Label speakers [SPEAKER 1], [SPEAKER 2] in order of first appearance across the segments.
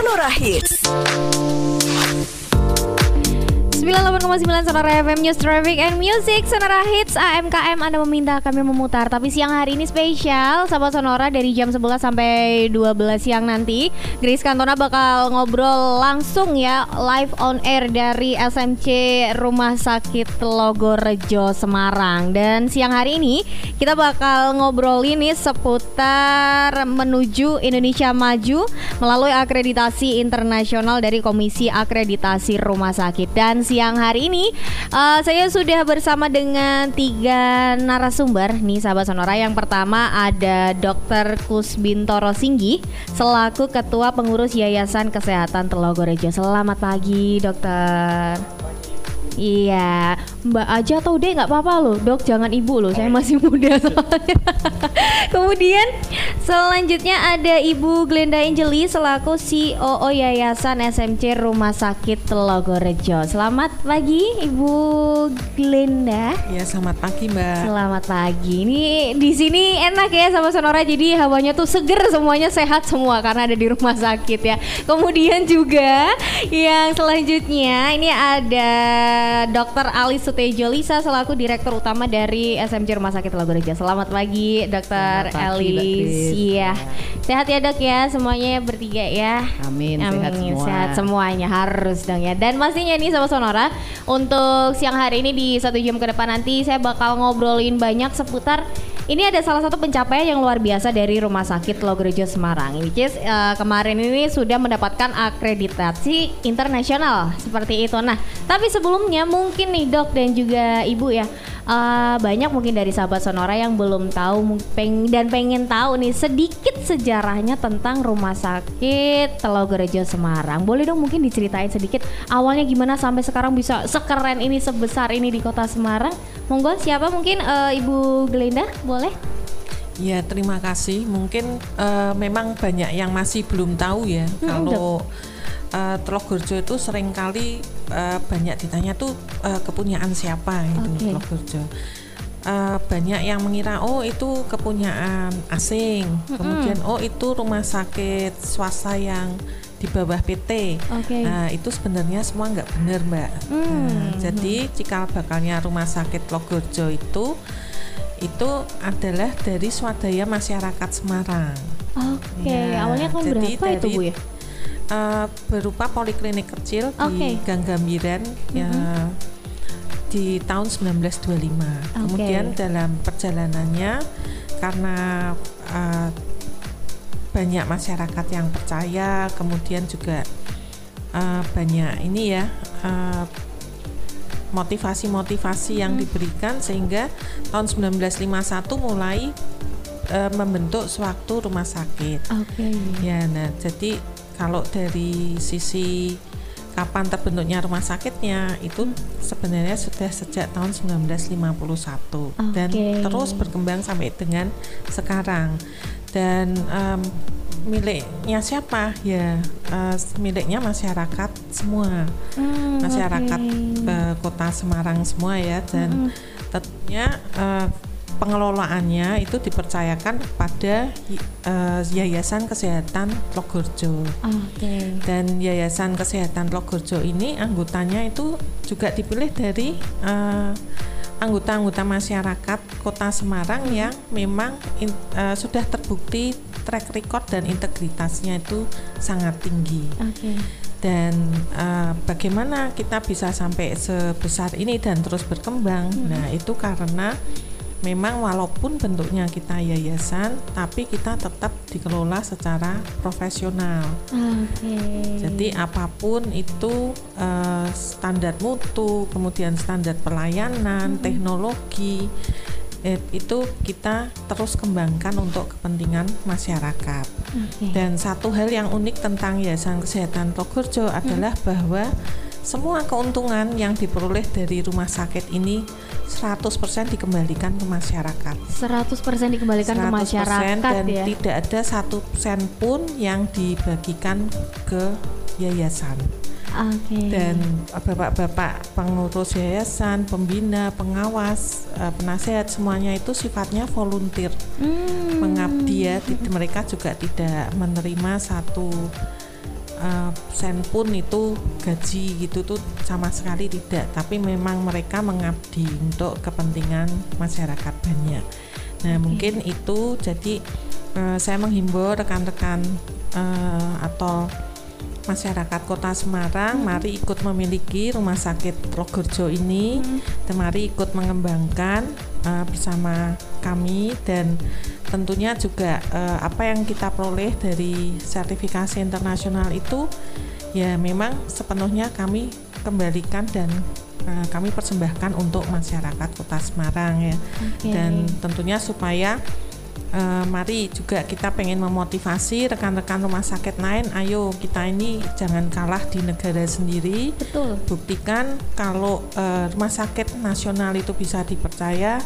[SPEAKER 1] Sonora Hits.
[SPEAKER 2] 98,9 Sonora FM News Traffic and Music Sonora Hits AMKM Anda meminta kami memutar. Tapi siang hari ini spesial Sahabat Sonora dari jam 11 sampai 12 siang nanti Grace Kantona bakal ngobrol langsung ya Live on air dari SMC Rumah Sakit Logorejo Semarang. Dan siang hari ini kita bakal ngobrol ini seputar menuju Indonesia Maju Melalui akreditasi internasional dari Komisi Akreditasi Rumah Sakit. Dan siang hari ini uh, saya sudah bersama dengan tiga narasumber nih sahabat sonora. Yang pertama ada Dr. Kusbintoro Singgi selaku Ketua Pengurus Yayasan Kesehatan Telogorejo. Selamat pagi, Dokter. Iya, Mbak aja atau deh nggak apa-apa loh, dok jangan ibu loh, saya masih muda soalnya. Kemudian selanjutnya ada Ibu Glenda Angeli selaku CEO Yayasan SMC Rumah Sakit Telogorejo. Selamat pagi Ibu Glenda.
[SPEAKER 3] Ya selamat pagi Mbak.
[SPEAKER 2] Selamat pagi. Ini di sini enak ya sama Sonora, jadi hawanya tuh seger semuanya sehat semua karena ada di rumah sakit ya. Kemudian juga yang selanjutnya ini ada Dr. Ali Sutejo Lisa selaku Direktur Utama dari SMC Rumah Sakit Lagorejo. Selamat pagi Dr. Elis. Iya. Sehat ya dok ya semuanya bertiga ya.
[SPEAKER 3] Amin,
[SPEAKER 2] Amin.
[SPEAKER 3] sehat semua.
[SPEAKER 2] Sehat semuanya harus dong ya. Dan pastinya nih sama Sonora untuk siang hari ini di satu jam ke depan nanti saya bakal ngobrolin banyak seputar ini ada salah satu pencapaian yang luar biasa dari Rumah Sakit Logorejo Semarang. Is uh, kemarin ini sudah mendapatkan akreditasi internasional seperti itu. Nah, tapi sebelumnya mungkin nih dok dan juga ibu ya uh, banyak mungkin dari sahabat Sonora yang belum tahu peng dan pengen tahu nih sedikit sejarahnya tentang Rumah Sakit Telogorejo Semarang. Boleh dong mungkin diceritain sedikit awalnya gimana sampai sekarang bisa sekeren ini sebesar ini di Kota Semarang. Monggo siapa mungkin uh, Ibu Glenda boleh?
[SPEAKER 3] Ya terima kasih. Mungkin uh, memang banyak yang masih belum tahu ya
[SPEAKER 2] Hmm,
[SPEAKER 3] kalau uh, Telogorjo itu sering kali uh, banyak ditanya tuh uh, kepunyaan siapa itu
[SPEAKER 2] Oke.
[SPEAKER 3] Telogorjo. Uh, banyak yang mengira oh itu kepunyaan asing, kemudian oh itu rumah sakit swasta yang di bawah PT.
[SPEAKER 2] Oke.
[SPEAKER 3] Nah itu sebenarnya semua nggak benar mbak. Nah,
[SPEAKER 2] Hmm.
[SPEAKER 3] jadi cikal bakalnya rumah sakit Logorjo itu itu adalah dari swadaya masyarakat Semarang.
[SPEAKER 2] Oke,
[SPEAKER 3] Ya,
[SPEAKER 2] awalnya tahun
[SPEAKER 3] jadi
[SPEAKER 2] berapa itu
[SPEAKER 3] dari-
[SPEAKER 2] Bu ya?
[SPEAKER 3] Uh, berupa poliklinik kecil
[SPEAKER 2] Oke.
[SPEAKER 3] di Gang Gambiran ya di tahun 1925. Kemudian dalam perjalanannya karena uh, banyak masyarakat yang percaya, kemudian juga uh, banyak ini ya uh, motivasi-motivasi yang diberikan sehingga tahun 1951 mulai uh, membentuk suatu rumah sakit.
[SPEAKER 2] Oke.
[SPEAKER 3] Ya, nah jadi kalau dari sisi kapan terbentuknya rumah sakitnya itu sebenarnya sudah sejak tahun 1951 dan
[SPEAKER 2] Oke.
[SPEAKER 3] terus berkembang sampai dengan sekarang. Dan em, miliknya siapa? Ya eh, miliknya masyarakat semua,
[SPEAKER 2] Hmm,
[SPEAKER 3] masyarakat
[SPEAKER 2] oke.
[SPEAKER 3] eh, kota Semarang semua ya dan tentunya eh, pengelolaannya itu dipercayakan kepada eh, Yayasan Kesehatan Logorjo
[SPEAKER 2] Oke.
[SPEAKER 3] dan Yayasan Kesehatan Logorjo ini anggotanya itu juga dipilih dari eh, anggota-anggota masyarakat Kota Semarang yang memang in- eh, sudah terbukti track record dan integritasnya itu sangat tinggi.
[SPEAKER 2] Oke.
[SPEAKER 3] dan eh, bagaimana kita bisa sampai sebesar ini dan terus berkembang? Nah itu karena memang walaupun bentuknya kita yayasan tapi kita tetap dikelola secara profesional
[SPEAKER 2] Oke.
[SPEAKER 3] jadi apa pun itu eh, standar mutu kemudian standar pelayanan teknologi eh, itu kita terus kembangkan untuk kepentingan masyarakat
[SPEAKER 2] Oke.
[SPEAKER 3] dan satu hal yang unik tentang Yayasan Kesehatan Logorjo adalah bahwa semua keuntungan yang diperoleh dari rumah sakit ini 100% dikembalikan ke masyarakat.
[SPEAKER 2] 100% dikembalikan ke
[SPEAKER 3] 100%
[SPEAKER 2] masyarakat
[SPEAKER 3] dan
[SPEAKER 2] ya.
[SPEAKER 3] tidak ada satu sen pun yang dibagikan ke yayasan.
[SPEAKER 2] Oke.
[SPEAKER 3] Dan bapak-bapak pengurus yayasan, pembina, pengawas, eh, penasehat semuanya itu sifatnya volunteer
[SPEAKER 2] Hmm.
[SPEAKER 3] mengabdi ya. Mereka juga tidak menerima satu uh, sen pun itu gaji gitu tuh sama sekali tidak tapi memang mereka mengabdi untuk kepentingan masyarakat banyak nah okay. mungkin itu jadi uh, saya menghimbau rekan-rekan uh, atau masyarakat Kota Semarang, hmm. mari ikut memiliki rumah sakit Logorjo ini, hmm. dan mari ikut mengembangkan uh, bersama kami dan tentunya juga uh, apa yang kita peroleh dari sertifikasi internasional itu ya memang sepenuhnya kami kembalikan dan uh, kami persembahkan untuk masyarakat Kota Semarang ya, okay. dan tentunya supaya uh, mari juga kita pengen memotivasi rekan-rekan rumah sakit lain ayo kita ini jangan kalah di negara sendiri.
[SPEAKER 2] Betul.
[SPEAKER 3] Buktikan kalau uh, rumah sakit nasional itu bisa dipercaya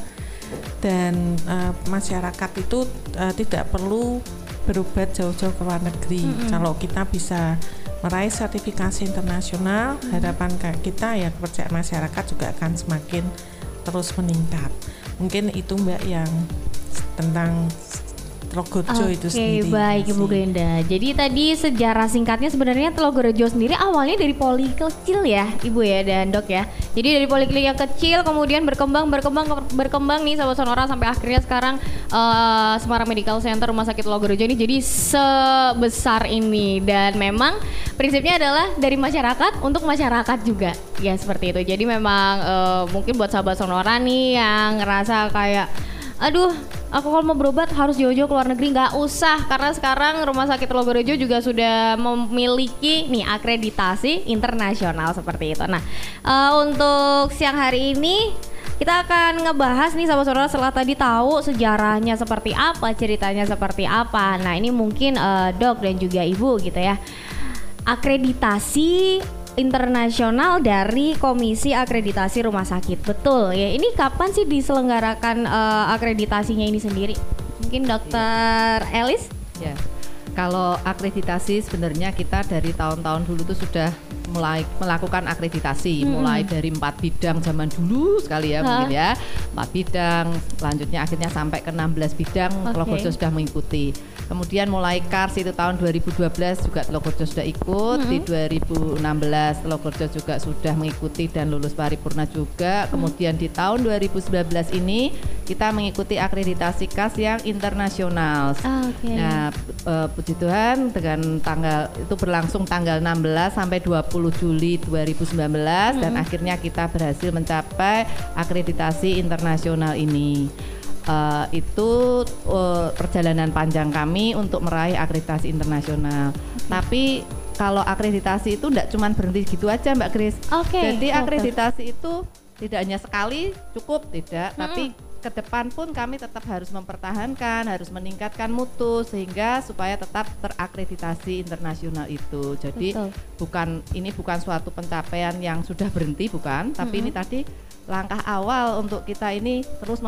[SPEAKER 3] dan uh, masyarakat itu uh, tidak perlu berobat jauh-jauh ke luar negeri. Mm -hmm. kalau kita bisa meraih sertifikasi internasional mm -hmm. harapan kita ya kepercayaan masyarakat juga akan semakin terus meningkat. Mungkin itu mbak yang tentang Logorejo okay, itu sendiri.
[SPEAKER 2] Oke, baik Ibu Genda. Jadi tadi sejarah singkatnya sebenarnya Logorejo sendiri awalnya dari poli kecil ya, Ibu ya dan Dok ya. Jadi dari poliklinik yang kecil kemudian berkembang berkembang berkembang nih sahabat Sonora sampai akhirnya sekarang uh, Semarang Medical Center Rumah Sakit Logorejo ini jadi sebesar ini dan memang prinsipnya adalah dari masyarakat untuk masyarakat juga. Ya seperti itu. Jadi memang uh, mungkin buat sahabat Sonora nih yang ngerasa kayak aduh aku kalau mau berobat harus jauh-jauh ke luar negeri nggak usah karena sekarang rumah sakit Logorejo juga sudah memiliki nih akreditasi internasional seperti itu. Nah uh, untuk siang hari ini kita akan ngebahas nih sahabat-saudara setelah tadi tahu sejarahnya seperti apa, ceritanya seperti apa. Nah ini mungkin uh, dok dan juga ibu gitu ya akreditasi internasional dari Komisi Akreditasi Rumah Sakit. Betul ya. Ini kapan sih diselenggarakan uh, akreditasinya ini sendiri? Mungkin Dokter ya. Elis?
[SPEAKER 1] Ya. Kalau akreditasi sebenarnya kita dari tahun-tahun dulu itu sudah mulai melakukan akreditasi hmm. mulai dari empat bidang zaman dulu sekali ya ha? mungkin ya empat bidang selanjutnya akhirnya sampai ke 16 bidang okay. Logojo sudah mengikuti kemudian mulai Kars itu tahun 2012 juga Logojo sudah ikut hmm. di 2016 Logojo juga sudah mengikuti dan lulus paripurna juga hmm. kemudian di tahun 2019 ini kita mengikuti akreditasi KAS yang internasional
[SPEAKER 2] okay.
[SPEAKER 1] nah e, puji Tuhan dengan tanggal itu berlangsung tanggal 16 sampai 20 Juli 2019 hmm. dan akhirnya kita berhasil mencapai akreditasi internasional ini. Uh, itu uh, perjalanan panjang kami untuk meraih akreditasi internasional. Okay. Tapi kalau akreditasi itu tidak cuma berhenti gitu aja Mbak Kris.
[SPEAKER 2] Okay,
[SPEAKER 1] Jadi akreditasi itu tidak hanya sekali cukup tidak, hmm. tapi ke depan pun kami tetap harus mempertahankan, harus meningkatkan mutu sehingga supaya tetap terakreditasi internasional itu. Jadi Betul. bukan ini bukan suatu pencapaian yang sudah berhenti bukan, tapi mm -hmm. ini tadi langkah awal untuk kita ini terus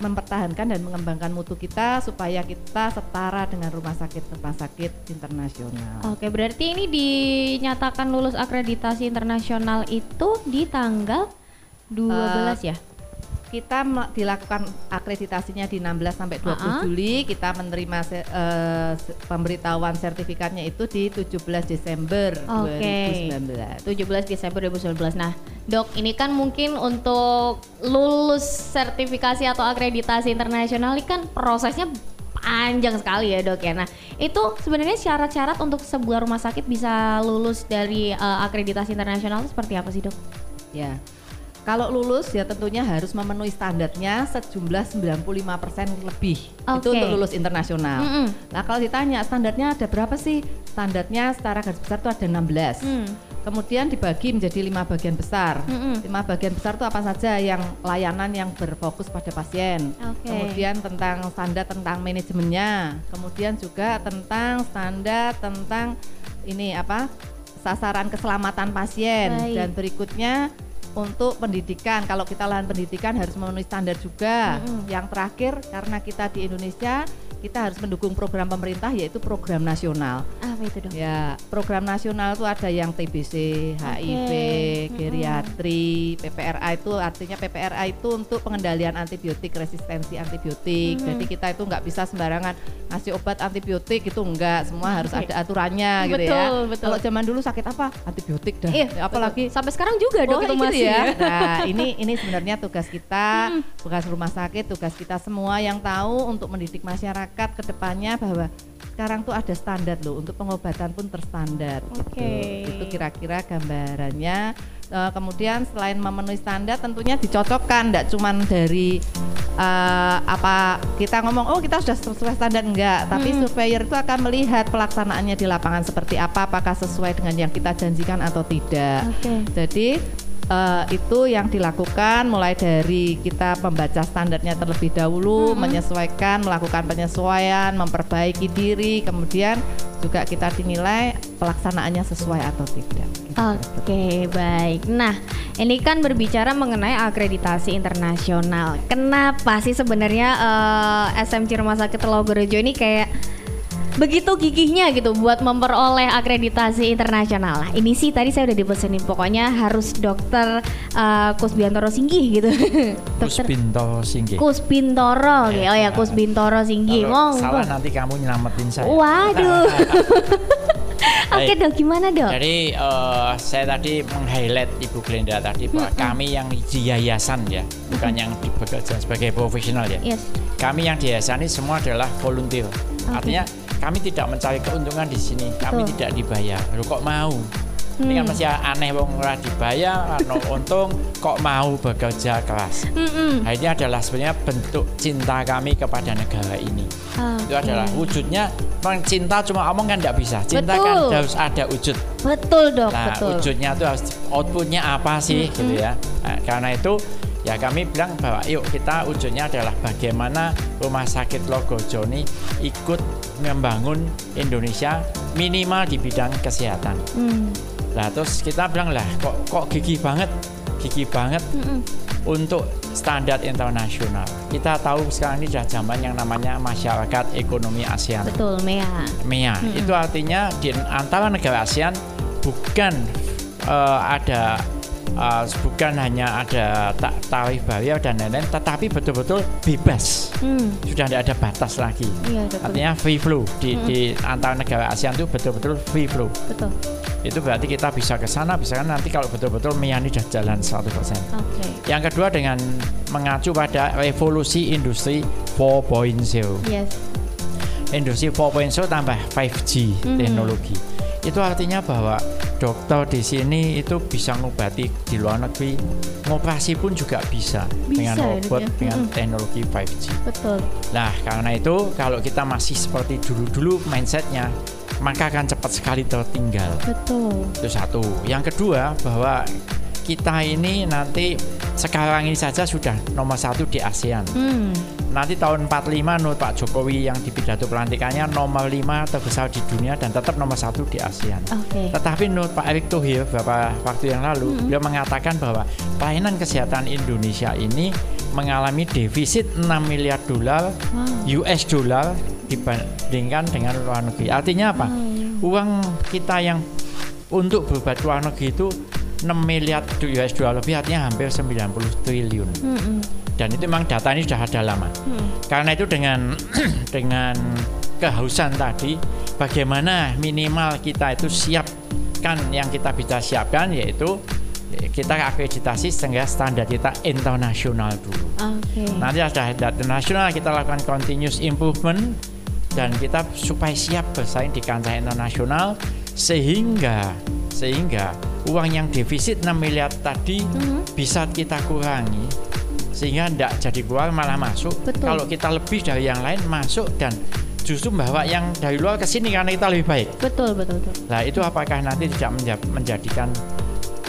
[SPEAKER 1] mempertahankan dan mengembangkan mutu kita supaya kita setara dengan rumah sakit rumah sakit internasional.
[SPEAKER 2] Oke, berarti ini dinyatakan lulus akreditasi internasional itu di tanggal 12 uh, ya?
[SPEAKER 1] Kita dilakukan akreditasinya di 16 sampai 20 uh -huh. Juli, kita menerima se uh, pemberitahuan sertifikatnya itu di 17 Desember okay. 2019.
[SPEAKER 2] 17 Desember 2019. Nah, Dok, ini kan mungkin untuk lulus sertifikasi atau akreditasi internasional ini kan prosesnya panjang sekali ya dok ya. Nah itu sebenarnya syarat-syarat untuk sebuah rumah sakit bisa lulus dari uh, akreditasi internasional itu seperti apa sih dok?
[SPEAKER 1] Ya, kalau lulus ya tentunya harus memenuhi standarnya sejumlah 95% lebih. Okay. Itu untuk lulus internasional. Mm -hmm. Nah, kalau ditanya standarnya ada berapa sih? Standarnya secara garis besar itu ada 16. Mm. Kemudian dibagi menjadi lima bagian besar. Mm -hmm. Lima bagian besar itu apa saja yang layanan yang berfokus pada pasien. Okay. Kemudian tentang standar tentang manajemennya. Kemudian juga tentang standar tentang ini apa? sasaran keselamatan pasien Baik. dan berikutnya untuk pendidikan. Kalau kita lahan pendidikan harus memenuhi standar juga.
[SPEAKER 2] Mm-mm.
[SPEAKER 1] Yang terakhir karena kita di Indonesia kita harus mendukung program pemerintah yaitu program nasional.
[SPEAKER 2] Apa itu dok?
[SPEAKER 1] Ya, program nasional itu ada yang TBC, HIV, geriatri, PPRA itu artinya PPRA itu untuk pengendalian antibiotik, resistensi antibiotik.
[SPEAKER 2] Mhm.
[SPEAKER 1] Jadi kita itu nggak bisa sembarangan ngasih obat antibiotik itu enggak, semua harus
[SPEAKER 2] Oke.
[SPEAKER 1] ada aturannya gitu ya.
[SPEAKER 2] Betul, betul.
[SPEAKER 1] Kalau zaman dulu sakit apa? Antibiotik dah.
[SPEAKER 2] Iya,
[SPEAKER 1] Ya, apalagi
[SPEAKER 2] Sampai sekarang juga dok
[SPEAKER 1] Oh,
[SPEAKER 2] itu masih
[SPEAKER 1] ya. Nah, ini ini sebenarnya tugas kita, tugas rumah sakit, tugas kita semua yang tahu untuk mendidik masyarakat ke depannya bahwa sekarang tuh ada standar loh untuk pengobatan pun terstandar. gitu.
[SPEAKER 2] Oke.
[SPEAKER 1] Itu kira-kira gambarannya. Eh, kemudian selain memenuhi standar tentunya dicocokkan, tidak cuman dari eh, apa kita ngomong oh kita sudah sesuai standar enggak, tapi
[SPEAKER 2] Mm.
[SPEAKER 1] surveyor itu akan melihat pelaksanaannya di lapangan seperti apa, apakah sesuai dengan yang kita janjikan atau tidak.
[SPEAKER 2] Oke.
[SPEAKER 1] Jadi eh, itu yang dilakukan mulai dari kita membaca standarnya terlebih dahulu,
[SPEAKER 2] Mhm.
[SPEAKER 1] menyesuaikan, melakukan penyesuaian, memperbaiki diri, kemudian juga kita dinilai pelaksanaannya sesuai atau tidak. Gitu.
[SPEAKER 2] Oke, baik. Nah, ini kan berbicara mengenai akreditasi internasional. Kenapa sih sebenarnya eh, SMC Rumah Sakit Telogorejo ini kayak begitu gigihnya gitu buat memperoleh akreditasi internasional. Nah, ini sih tadi saya udah dipesenin pokoknya harus dokter eh, Kusbiantoro Singgih gitu. dokter
[SPEAKER 4] Kusbinto Singgih.
[SPEAKER 2] Kusbintoro, oke. oh ya Kusbintoro Singgih.
[SPEAKER 4] Kalau
[SPEAKER 2] Monggo.
[SPEAKER 4] salah nanti kamu nyelamatin saya.
[SPEAKER 2] Waduh. Oke
[SPEAKER 4] Baik.
[SPEAKER 2] dok, gimana dok?
[SPEAKER 4] Jadi eh, saya tadi meng-highlight Ibu Glenda tadi bahwa
[SPEAKER 2] Mm-mm.
[SPEAKER 4] kami yang di yayasan ya, bukan yang di bekerja sebagai profesional ya.
[SPEAKER 2] Yes.
[SPEAKER 4] Kami yang di yayasan ini semua adalah volunteer.
[SPEAKER 2] Oke.
[SPEAKER 4] Artinya kami tidak mencari keuntungan di sini, kami
[SPEAKER 2] Betul.
[SPEAKER 4] tidak dibayar. Loh kok mau? Ini kan
[SPEAKER 2] Hmm.
[SPEAKER 4] masih aneh wong ora dibayar, no untung kok mau bekerja keras.
[SPEAKER 2] Mm-mm.
[SPEAKER 4] Nah, ini adalah sebenarnya bentuk cinta kami kepada negara ini. Itu
[SPEAKER 2] Oke.
[SPEAKER 4] adalah wujudnya. Cinta cuma omong kan tidak bisa. Cinta
[SPEAKER 2] Betul.
[SPEAKER 4] kan harus ada wujud.
[SPEAKER 2] Betul dok,
[SPEAKER 4] Nah,
[SPEAKER 2] betul.
[SPEAKER 4] wujudnya itu harus outputnya apa sih
[SPEAKER 2] Mm-mm.
[SPEAKER 4] gitu ya. Nah, karena itu ya kami bilang bahwa yuk kita wujudnya adalah bagaimana Rumah Sakit Logojo ini ikut membangun Indonesia minimal di bidang kesehatan.
[SPEAKER 2] Hmm.
[SPEAKER 4] Lah terus kita bilang lah kok kok gigih banget, gigih banget
[SPEAKER 2] Mm-mm.
[SPEAKER 4] untuk standar internasional. Kita tahu sekarang ini sudah zaman yang namanya masyarakat ekonomi ASEAN.
[SPEAKER 2] Betul, Mea.
[SPEAKER 4] MEA.
[SPEAKER 2] Mm-mm.
[SPEAKER 4] Itu artinya di antara negara ASEAN bukan eh, ada eh, bukan hanya ada ta- tarif bayar dan lain-lain, tetapi betul-betul bebas.
[SPEAKER 2] Hmm.
[SPEAKER 4] Sudah tidak ada batas lagi.
[SPEAKER 2] Iya, betul.
[SPEAKER 4] Artinya free flow di,
[SPEAKER 2] Mm-mm.
[SPEAKER 4] di antara negara ASEAN itu betul-betul free flow.
[SPEAKER 2] Betul.
[SPEAKER 4] Itu berarti kita bisa ke sana, bisa kan nanti kalau betul-betul MEA ini sudah jalan 100%.
[SPEAKER 2] Oke.
[SPEAKER 4] Yang kedua dengan mengacu pada revolusi industri 4.0.
[SPEAKER 2] Yes.
[SPEAKER 4] Industri 4.0 tambah 5G
[SPEAKER 2] Mhm.
[SPEAKER 4] teknologi. Itu artinya bahwa dokter di sini itu bisa ngobati di luar negeri, ngoperasi pun juga bisa, dengan
[SPEAKER 2] Bisa ya,
[SPEAKER 4] robot,
[SPEAKER 2] ya?
[SPEAKER 4] dengan
[SPEAKER 2] Mhm.
[SPEAKER 4] teknologi 5G.
[SPEAKER 2] Betul.
[SPEAKER 4] Nah, karena itu kalau kita masih seperti dulu-dulu mindsetnya, maka akan cepat sekali tertinggal.
[SPEAKER 2] Betul.
[SPEAKER 4] Itu satu. Yang kedua bahwa kita ini nanti sekarang ini saja sudah nomor satu di ASEAN.
[SPEAKER 2] Hmm.
[SPEAKER 4] Nanti tahun 45 menurut Pak Jokowi yang di pidato pelantikannya nomor 5 terbesar di dunia dan tetap nomor satu di ASEAN.
[SPEAKER 2] Oke.
[SPEAKER 4] Tetapi menurut Pak Erick Thohir beberapa waktu yang lalu,
[SPEAKER 2] Mm-mm.
[SPEAKER 4] beliau mengatakan bahwa pelayanan kesehatan Indonesia ini mengalami defisit 6 miliar dolar
[SPEAKER 2] Wow.
[SPEAKER 4] US dollar dibandingkan dengan luar negeri. Artinya apa?
[SPEAKER 2] Wow.
[SPEAKER 4] Uang kita yang untuk berobat ke luar negeri itu 6 miliar US dollar lebih artinya hampir 90 triliun.
[SPEAKER 2] Mm-mm.
[SPEAKER 4] Dan itu memang data ini sudah ada lama.
[SPEAKER 2] Hmm.
[SPEAKER 4] Karena itu dengan dengan kehausan tadi, bagaimana minimal kita itu siapkan yang kita bisa siapkan yaitu eh, kita akreditasi sehingga standar kita internasional dulu.
[SPEAKER 2] Oke.
[SPEAKER 4] Nanti ada standar internasional kita lakukan continuous improvement dan kita supaya siap bersaing di kancah internasional sehingga sehingga uang yang defisit 6 miliar tadi
[SPEAKER 2] Mhm.
[SPEAKER 4] bisa kita kurangi sehingga tidak jadi keluar malah masuk.
[SPEAKER 2] Betul.
[SPEAKER 4] Kalau kita lebih dari yang lain masuk dan justru membawa yang dari luar ke sini karena kita lebih baik.
[SPEAKER 2] Betul, betul, betul.
[SPEAKER 4] Nah itu apakah nanti tidak menja- menjadikan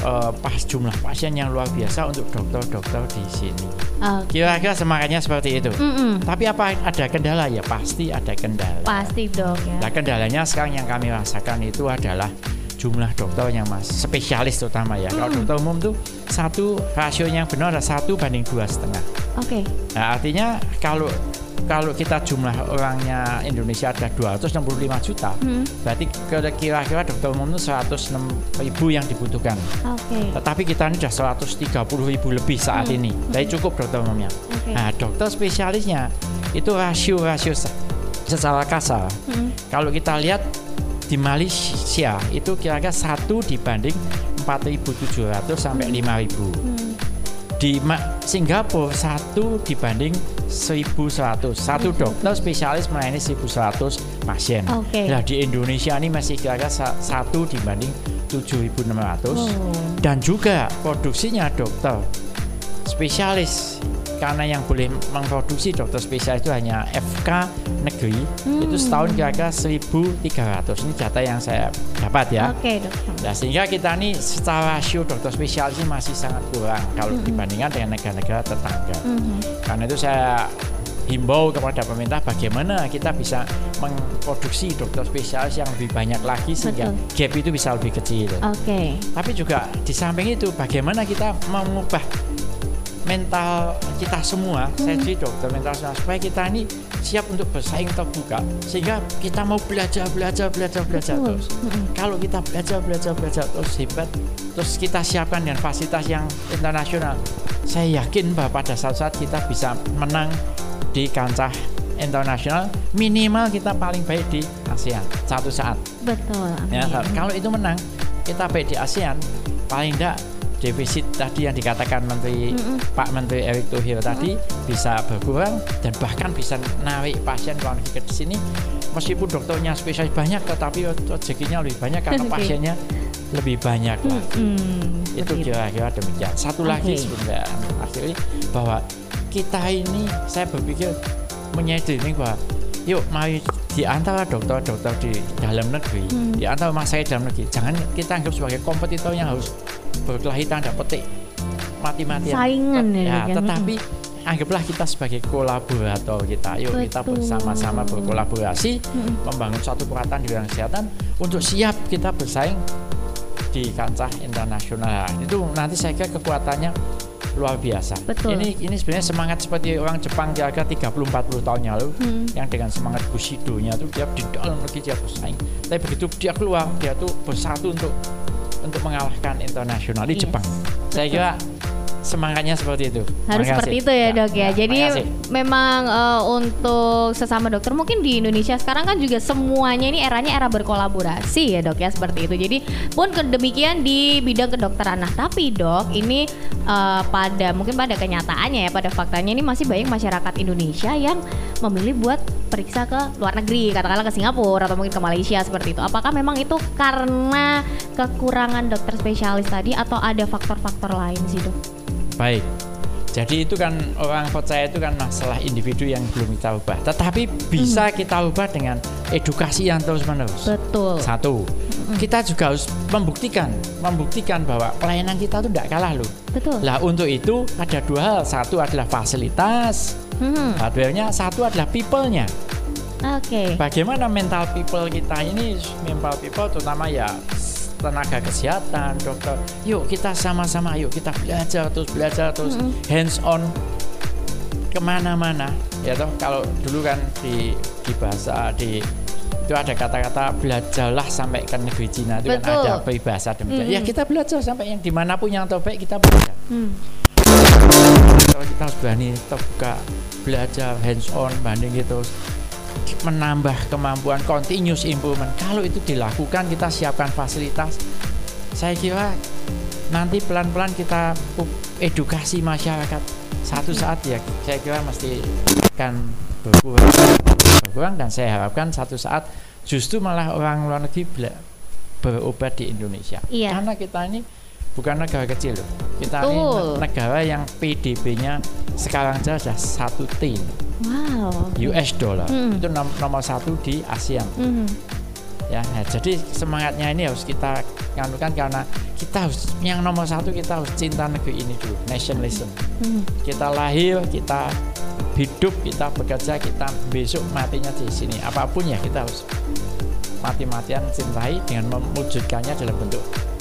[SPEAKER 4] eh, pas jumlah pasien yang luar biasa untuk dokter-dokter di sini?
[SPEAKER 2] Oke.
[SPEAKER 4] Kira-kira semangatnya seperti itu.
[SPEAKER 2] Mm-mm.
[SPEAKER 4] Tapi apa ada kendala ya? Pasti ada kendala.
[SPEAKER 2] Pasti dok ya.
[SPEAKER 4] Nah kendalanya sekarang yang kami rasakan itu adalah jumlah dokternya mas spesialis terutama ya kalau dokter umum tuh satu rasionya yang benar adalah satu banding dua setengah
[SPEAKER 2] Oke.
[SPEAKER 4] nah, artinya kalau kalau kita jumlah orangnya Indonesia ada 265 juta
[SPEAKER 2] Hmm.
[SPEAKER 4] berarti kira-kira dokter umum itu 106 ribu yang dibutuhkan
[SPEAKER 2] Oke.
[SPEAKER 4] tetapi kita ini sudah 130 ribu lebih saat ini jadi cukup dokter umumnya
[SPEAKER 2] Oke.
[SPEAKER 4] nah dokter spesialisnya itu rasio-rasio se- secara kasar
[SPEAKER 2] Hmm.
[SPEAKER 4] kalau kita lihat di Malaysia itu kira-kira satu dibanding 4.700 sampai 5.000.
[SPEAKER 2] Hmm.
[SPEAKER 4] Di Ma- Singapura satu dibanding 1.100. Satu dokter spesialis melayani 1.100 pasien.
[SPEAKER 2] Oke.
[SPEAKER 4] Nah di Indonesia ini masih kira-kira sa- satu dibanding 7.600.
[SPEAKER 2] Oh.
[SPEAKER 4] Dan juga produksinya dokter spesialis karena yang boleh memproduksi dokter spesialis itu hanya FK negeri itu setahun kira-kira 1.300 ini data yang saya dapat ya.
[SPEAKER 2] Oke, dokter.
[SPEAKER 4] Nah, sehingga kita ini secara rasio dokter spesialis ini masih sangat kurang kalau dibandingkan dengan negara-negara tetangga.
[SPEAKER 2] Mhm.
[SPEAKER 4] Karena itu saya himbau kepada pemerintah bagaimana kita bisa memproduksi dokter spesialis yang lebih banyak lagi sehingga
[SPEAKER 2] Betul.
[SPEAKER 4] gap itu bisa lebih kecil.
[SPEAKER 2] Oke.
[SPEAKER 4] Tapi juga di samping itu bagaimana kita mengubah mental kita semua, saya jadi dokter mental semua, supaya kita ini siap untuk bersaing terbuka sehingga kita mau belajar belajar belajar belajar
[SPEAKER 2] Betul.
[SPEAKER 4] terus. Kalau kita belajar belajar belajar terus hebat, terus kita siapkan dengan fasilitas yang internasional, saya yakin bahwa pada suatu saat kita bisa menang di kancah internasional minimal kita paling baik di ASEAN satu saat.
[SPEAKER 2] Betul.
[SPEAKER 4] Ya, kalau itu menang, kita baik di ASEAN, paling tidak defisit tadi yang dikatakan Menteri
[SPEAKER 2] Mm-mm.
[SPEAKER 4] Pak Menteri Erick Thohir tadi bisa berkurang dan bahkan bisa narik pasien negeri ke sini meskipun dokternya spesialis banyak tetapi rezekinya lebih banyak karena
[SPEAKER 2] Oke.
[SPEAKER 4] pasiennya lebih banyak lah.
[SPEAKER 2] Mm-mm.
[SPEAKER 4] Itu kira-kira demikian. Satu lagi
[SPEAKER 2] Oke.
[SPEAKER 4] sebenarnya akhirnya bahwa kita ini saya berpikir menyadari bahwa yuk mari di antara dokter-dokter di dalam negeri,
[SPEAKER 2] Hmm.
[SPEAKER 4] di antara rumah sakit dalam negeri, jangan kita anggap sebagai kompetitor yang harus berkelahi tanda petik mati-matian.
[SPEAKER 2] Saingan ya,
[SPEAKER 4] ya,
[SPEAKER 2] ya.
[SPEAKER 4] tetapi anggaplah kita sebagai kolaborator kita. Yuk kita
[SPEAKER 2] Betul.
[SPEAKER 4] bersama-sama berkolaborasi
[SPEAKER 2] Mm-mm.
[SPEAKER 4] membangun suatu peralatan di bidang kesehatan untuk siap kita bersaing di kancah internasional. Nah, Itu nanti saya kira kekuatannya luar biasa.
[SPEAKER 2] Betul.
[SPEAKER 4] Ini ini sebenarnya semangat seperti orang Jepang kira-kira 30 40 tahun yang lalu
[SPEAKER 2] Hmm.
[SPEAKER 4] yang dengan semangat Bushido-nya itu dia di dalam negeri dia bersaing. Tapi begitu dia keluar dia tuh bersatu untuk untuk mengalahkan internasional di
[SPEAKER 2] Yes.
[SPEAKER 4] Jepang. Saya kira semangatnya seperti itu.
[SPEAKER 2] Harus
[SPEAKER 4] Makasih.
[SPEAKER 2] seperti itu ya, dok ya. Jadi
[SPEAKER 4] makasih.
[SPEAKER 2] memang eh, untuk sesama dokter mungkin di Indonesia sekarang kan juga semuanya ini eranya era berkolaborasi ya dok ya seperti itu. Jadi pun demikian di bidang kedokteran. Nah tapi dok ini eh, pada mungkin pada kenyataannya ya pada faktanya ini masih banyak masyarakat Indonesia yang memilih buat periksa ke luar negeri katakanlah ke Singapura atau mungkin ke Malaysia seperti itu. Apakah memang itu karena kekurangan dokter spesialis tadi atau ada faktor-faktor lain sih dok?
[SPEAKER 4] Baik. Jadi itu kan orang percaya itu kan masalah individu yang belum kita ubah. Tetapi bisa kita ubah dengan edukasi yang terus-menerus.
[SPEAKER 2] Betul.
[SPEAKER 4] Satu, kita juga harus membuktikan, membuktikan bahwa pelayanan kita itu tidak kalah loh.
[SPEAKER 2] Betul.
[SPEAKER 4] Lah untuk itu ada dua hal. Satu adalah fasilitas,
[SPEAKER 2] Hmm,
[SPEAKER 4] hardware-nya. Satu adalah people-nya.
[SPEAKER 2] Oke.
[SPEAKER 4] Bagaimana mental people kita ini, mental people terutama ya tenaga kesehatan, dokter. Yuk kita sama-sama, yuk kita belajar terus belajar terus
[SPEAKER 2] Mm-mm.
[SPEAKER 4] hands on ke mana-mana. Ya toh kalau dulu kan di di bahasa di itu ada kata-kata belajarlah sampai ke negeri Cina itu kan
[SPEAKER 2] Betul.
[SPEAKER 4] ada peribahasa demikian.
[SPEAKER 2] Mm-mm.
[SPEAKER 4] Ya kita belajar sampai yang di mana pun yang terbaik kita belajar.
[SPEAKER 2] Hmm.
[SPEAKER 4] Kalau kita harus berani terbuka belajar hands on banding gitu menambah kemampuan continuous improvement. Kalau itu dilakukan kita siapkan fasilitas. Saya kira nanti pelan-pelan kita edukasi masyarakat. Satu saat ya saya kira mesti akan berkurang berkurang dan saya harapkan satu saat justru malah orang luar negeri berobat di Indonesia.
[SPEAKER 2] Iya.
[SPEAKER 4] karena kita ini bukan negara kecil loh kita ini
[SPEAKER 2] Betul.
[SPEAKER 4] negara yang PDB-nya sekarang saja sudah satu T
[SPEAKER 2] Wow.
[SPEAKER 4] US dollar
[SPEAKER 2] Hmm.
[SPEAKER 4] itu nom- nomor satu di ASEAN
[SPEAKER 2] Hmm.
[SPEAKER 4] ya nah, jadi semangatnya ini harus kita nganukan karena kita harus yang nomor satu kita harus cinta negeri ini dulu nationalism
[SPEAKER 2] Hmm.
[SPEAKER 4] kita lahir kita hidup kita bekerja kita besok matinya di sini apa pun ya kita harus mati-matian cintai dengan mewujudkannya dalam bentuk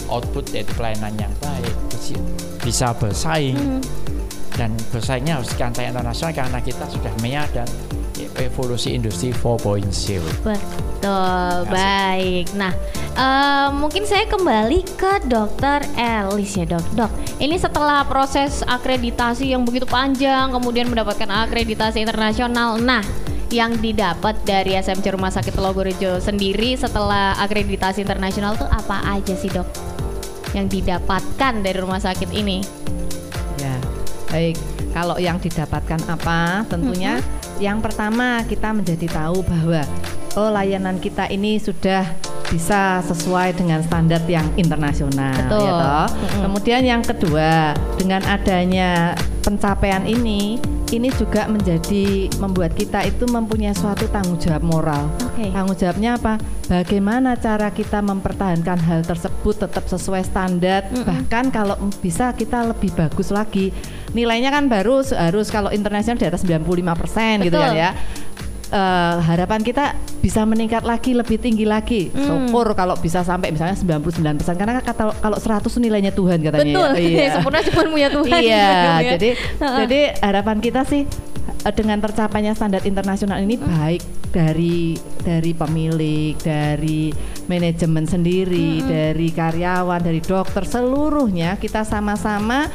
[SPEAKER 4] output yaitu pelayanan yang baik bisa- bersaing
[SPEAKER 2] Hmm.
[SPEAKER 4] dan bersaingnya harus di kancah internasional karena kita sudah MEA dan evolusi industri 4.0
[SPEAKER 2] Betul, baik. Nah, eh, mungkin saya kembali ke Dokter Elis ya dok. Dok, ini setelah proses akreditasi yang begitu panjang, kemudian mendapatkan akreditasi internasional. Nah, yang didapat dari SMC Rumah Sakit Telogorejo sendiri setelah akreditasi internasional tuh apa aja sih dok? Yang didapatkan dari rumah sakit ini?
[SPEAKER 1] Ya, baik. Kalau yang didapatkan apa? Tentunya yang pertama kita menjadi tahu bahwa oh layanan kita ini sudah bisa sesuai dengan standar yang internasional
[SPEAKER 2] Betul.
[SPEAKER 1] ya toh.
[SPEAKER 2] Mm-mm.
[SPEAKER 1] Kemudian yang kedua, dengan adanya pencapaian ini ini juga menjadi membuat kita itu mempunyai suatu tanggung jawab moral.
[SPEAKER 2] Oke.
[SPEAKER 1] Tanggung jawabnya apa? Bagaimana cara kita mempertahankan hal tersebut tetap sesuai standar, bahkan kalau bisa kita lebih bagus lagi. Nilainya kan baru harus kalau internasional di atas 95% gitu
[SPEAKER 2] Betul.
[SPEAKER 1] kan ya. Eh, harapan kita bisa meningkat lagi lebih tinggi lagi.
[SPEAKER 2] Hmm.
[SPEAKER 1] Syukur kalau bisa sampai misalnya 99% karena kata kalau 100 tuh nilainya Tuhan katanya.
[SPEAKER 2] Betul.
[SPEAKER 1] ya. Iya.
[SPEAKER 2] Sempurna cuma punya Tuhan.
[SPEAKER 1] Iya,
[SPEAKER 2] gitu ya.
[SPEAKER 1] jadi jadi harapan kita sih eh, dengan tercapainya standar internasional ini baik dari dari pemilik, dari manajemen sendiri, dari karyawan, dari dokter seluruhnya kita sama-sama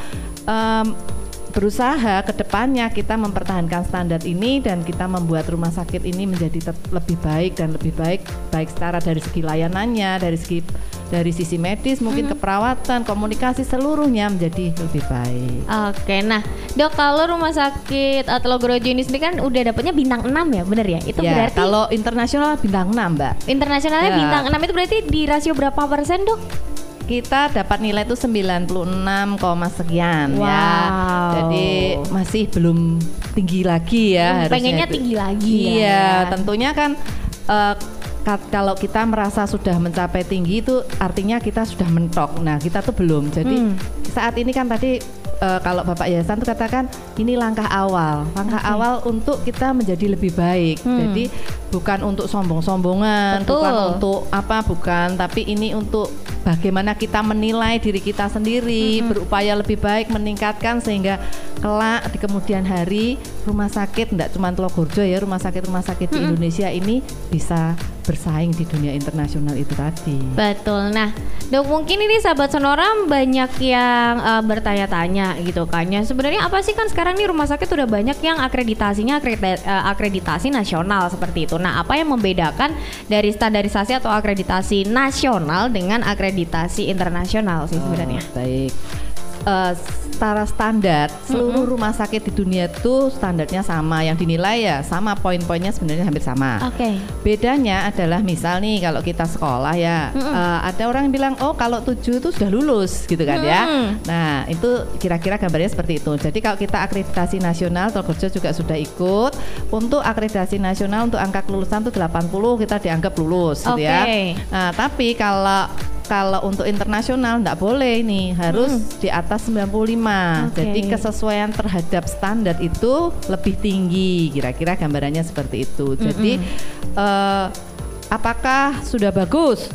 [SPEAKER 1] berusaha ke depannya kita mempertahankan standar ini dan kita membuat rumah sakit ini menjadi lebih baik dan lebih baik baik secara dari segi layanannya, dari segi dari sisi medis mungkin keperawatan, komunikasi seluruhnya menjadi lebih baik.
[SPEAKER 2] Oke, nah dok kalau rumah sakit uh, Telogorejo ini sendiri kan udah dapatnya bintang 6 ya, bener ya? Itu
[SPEAKER 1] ya,
[SPEAKER 2] berarti
[SPEAKER 1] kalau internasional bintang 6, Mbak.
[SPEAKER 2] internasionalnya
[SPEAKER 1] Ya.
[SPEAKER 2] bintang 6 itu berarti di rasio berapa persen dok?
[SPEAKER 1] Kita dapat nilai itu 96, koma sekian ya.
[SPEAKER 2] Wow.
[SPEAKER 1] Jadi masih belum tinggi lagi ya
[SPEAKER 2] Hmm,
[SPEAKER 1] harusnya
[SPEAKER 2] pengennya
[SPEAKER 1] itu.
[SPEAKER 2] tinggi lagi ya.
[SPEAKER 1] Iya, tentunya kan kat- kalau kita merasa sudah mencapai tinggi itu artinya kita sudah mentok. Nah, kita tuh belum. Jadi
[SPEAKER 2] Hmm.
[SPEAKER 1] saat ini kan tadi eh, kalau Bapak Yayasan tuh katakan ini langkah awal, langkah
[SPEAKER 2] Oke.
[SPEAKER 1] awal untuk kita menjadi lebih baik.
[SPEAKER 2] Hmm.
[SPEAKER 1] Jadi bukan untuk sombong-sombongan, bukan untuk apa, bukan, tapi ini untuk bagaimana kita menilai diri kita sendiri, berupaya lebih baik, meningkatkan sehingga kelak di kemudian hari rumah sakit tidak cuma Telogorjo ya, rumah sakit-rumah sakit di Indonesia ini bisa bersaing di dunia internasional itu tadi.
[SPEAKER 2] Betul. Nah, dok mungkin ini sahabat Sonora banyak yang uh, bertanya-tanya gitu kan ya. Sebenarnya apa sih kan sekarang nih rumah sakit udah banyak yang akreditasinya akredita- uh, akreditasi nasional seperti itu. Nah, apa yang membedakan dari standarisasi atau akreditasi nasional dengan akreditasi internasional sih sebenarnya?
[SPEAKER 1] Oh, baik. Eh, secara standar. Seluruh rumah sakit di dunia itu standarnya sama. Yang dinilai ya sama poin-poinnya sebenarnya hampir sama.
[SPEAKER 2] Oke.
[SPEAKER 1] bedanya adalah misal nih kalau kita sekolah ya eh, ada orang yang bilang oh kalau tujuh itu sudah lulus gitu kan ya.
[SPEAKER 2] Mm.
[SPEAKER 1] nah itu kira-kira gambarnya seperti itu. Jadi kalau kita akreditasi nasional Telkomsel juga sudah ikut. Untuk akreditasi nasional untuk angka kelulusan itu 80 kita dianggap lulus gitu ya.
[SPEAKER 2] Oke.
[SPEAKER 1] nah tapi kalau kalau untuk internasional enggak boleh nih harus di atas 95
[SPEAKER 2] Oke.
[SPEAKER 1] jadi kesesuaian terhadap standar itu lebih tinggi. Kira-kira gambarannya seperti itu. Jadi eh, apakah sudah bagus?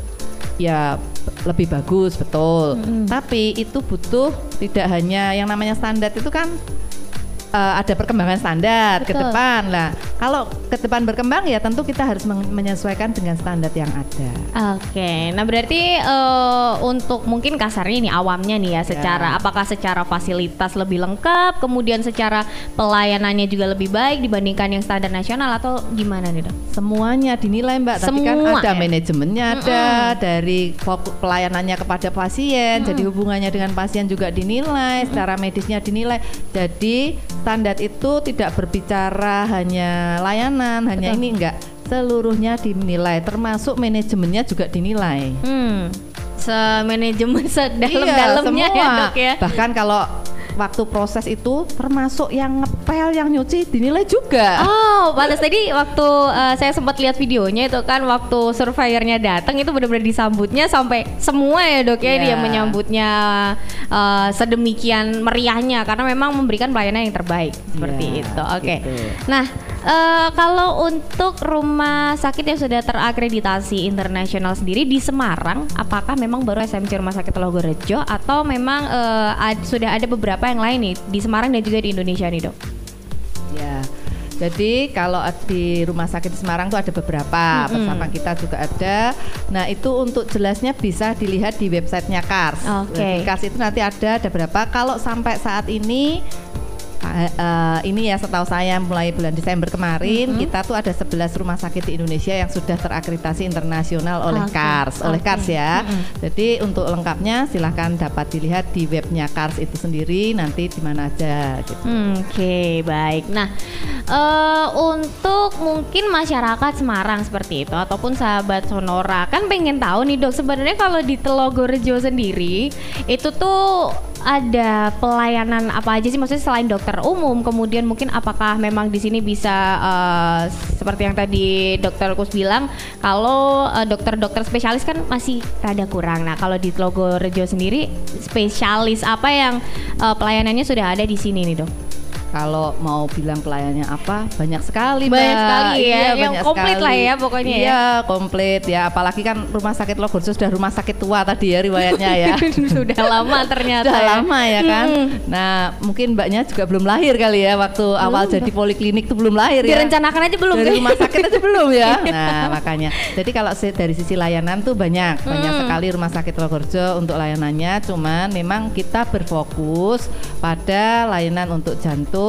[SPEAKER 1] Ya lebih bagus betul. Tapi itu butuh tidak hanya yang namanya standar itu kan eh, ada perkembangan standar ke depan lah kalau ke depan berkembang ya tentu kita harus men- menyesuaikan dengan standar yang ada.
[SPEAKER 2] Oke, nah berarti eh, untuk mungkin kasarnya nih awamnya nih ya secara apakah secara fasilitas lebih lengkap, kemudian secara pelayanannya juga lebih baik dibandingkan yang standar nasional atau gimana nih dok?
[SPEAKER 1] semuanya dinilai mbak. Tapi kan
[SPEAKER 2] Semua
[SPEAKER 1] ada
[SPEAKER 2] ya?
[SPEAKER 1] manajemennya ada dari fokus pelayanannya kepada pasien jadi hubungannya dengan pasien juga dinilai secara medisnya dinilai. Jadi standar itu tidak berbicara hanya layanan hanya
[SPEAKER 2] Betul.
[SPEAKER 1] ini enggak seluruhnya dinilai termasuk manajemennya juga dinilai
[SPEAKER 2] Hmm, semanajemen sedalam
[SPEAKER 1] Iya,
[SPEAKER 2] ya dok ya.
[SPEAKER 1] bahkan kalau waktu proses itu termasuk yang ngepel yang nyuci dinilai juga
[SPEAKER 2] Oh, pantas tadi waktu eh, saya sempat lihat videonya itu kan waktu surveyornya datang itu benar-benar disambutnya sampai semua ya dok ya
[SPEAKER 1] Iya.
[SPEAKER 2] dia menyambutnya eh, sedemikian meriahnya karena memang memberikan pelayanan yang terbaik seperti
[SPEAKER 1] Iya,
[SPEAKER 2] itu. Oke.
[SPEAKER 1] gitu.
[SPEAKER 2] Nah, eh, kalau untuk rumah sakit yang sudah terakreditasi internasional sendiri di Semarang, apakah memang baru SMC Rumah Sakit Logorejo atau memang eh, ad- sudah ada beberapa yang lain nih di Semarang dan juga di Indonesia nih dok?
[SPEAKER 1] Ya. Jadi kalau di rumah sakit Semarang tuh ada beberapa, bersama kita juga ada. Nah itu untuk jelasnya bisa dilihat di websitenya Kars.
[SPEAKER 2] Oke.
[SPEAKER 1] Di Kars itu nanti ada ada berapa. Kalau sampai saat ini eh, ini ya setahu saya mulai bulan Desember kemarin kita tuh ada 11 rumah sakit di Indonesia yang sudah terakreditasi internasional oleh
[SPEAKER 2] Oke,
[SPEAKER 1] Kars, oleh
[SPEAKER 2] oke.
[SPEAKER 1] Kars ya. Jadi untuk lengkapnya silahkan dapat dilihat di webnya Kars itu sendiri nanti di mana aja gitu.
[SPEAKER 2] Hmm, Oke, baik. Nah, eh, untuk mungkin masyarakat Semarang seperti itu ataupun sahabat Sonora kan pengen tahu nih dok sebenarnya kalau di Telogorejo sendiri itu tuh ada pelayanan apa aja sih maksudnya selain dokter umum kemudian mungkin apakah memang di sini bisa eh, seperti yang tadi dokter Kus bilang kalau eh, dokter-dokter spesialis kan masih rada kurang. Nah, kalau di Telogorejo sendiri spesialis apa yang eh, pelayanannya sudah ada di sini nih, Dok?
[SPEAKER 1] Kalau mau bilang pelayannya apa, banyak sekali,
[SPEAKER 2] Banyak
[SPEAKER 1] Mbak.
[SPEAKER 2] sekali ya,
[SPEAKER 1] Iya,
[SPEAKER 2] yang
[SPEAKER 1] banyak
[SPEAKER 2] komplit lah
[SPEAKER 1] sekali.
[SPEAKER 2] ya pokoknya ya.
[SPEAKER 1] Iya, komplit ya. Apalagi kan rumah sakit Logorjo sudah rumah sakit tua tadi ya riwayatnya ya.
[SPEAKER 2] sudah lama ternyata.
[SPEAKER 1] Sudah
[SPEAKER 2] ya.
[SPEAKER 1] lama ya kan. Nah, mungkin mbaknya juga belum lahir kali ya waktu awal jadi poliklinik tuh belum lahir ya.
[SPEAKER 2] Direncanakan aja belum
[SPEAKER 1] dari
[SPEAKER 2] deh.
[SPEAKER 1] rumah sakit aja belum ya. Nah, makanya. Jadi kalau dari sisi layanan tuh banyak, banyak sekali rumah sakit Logorjo untuk layanannya. Cuman memang kita berfokus pada layanan untuk jantung,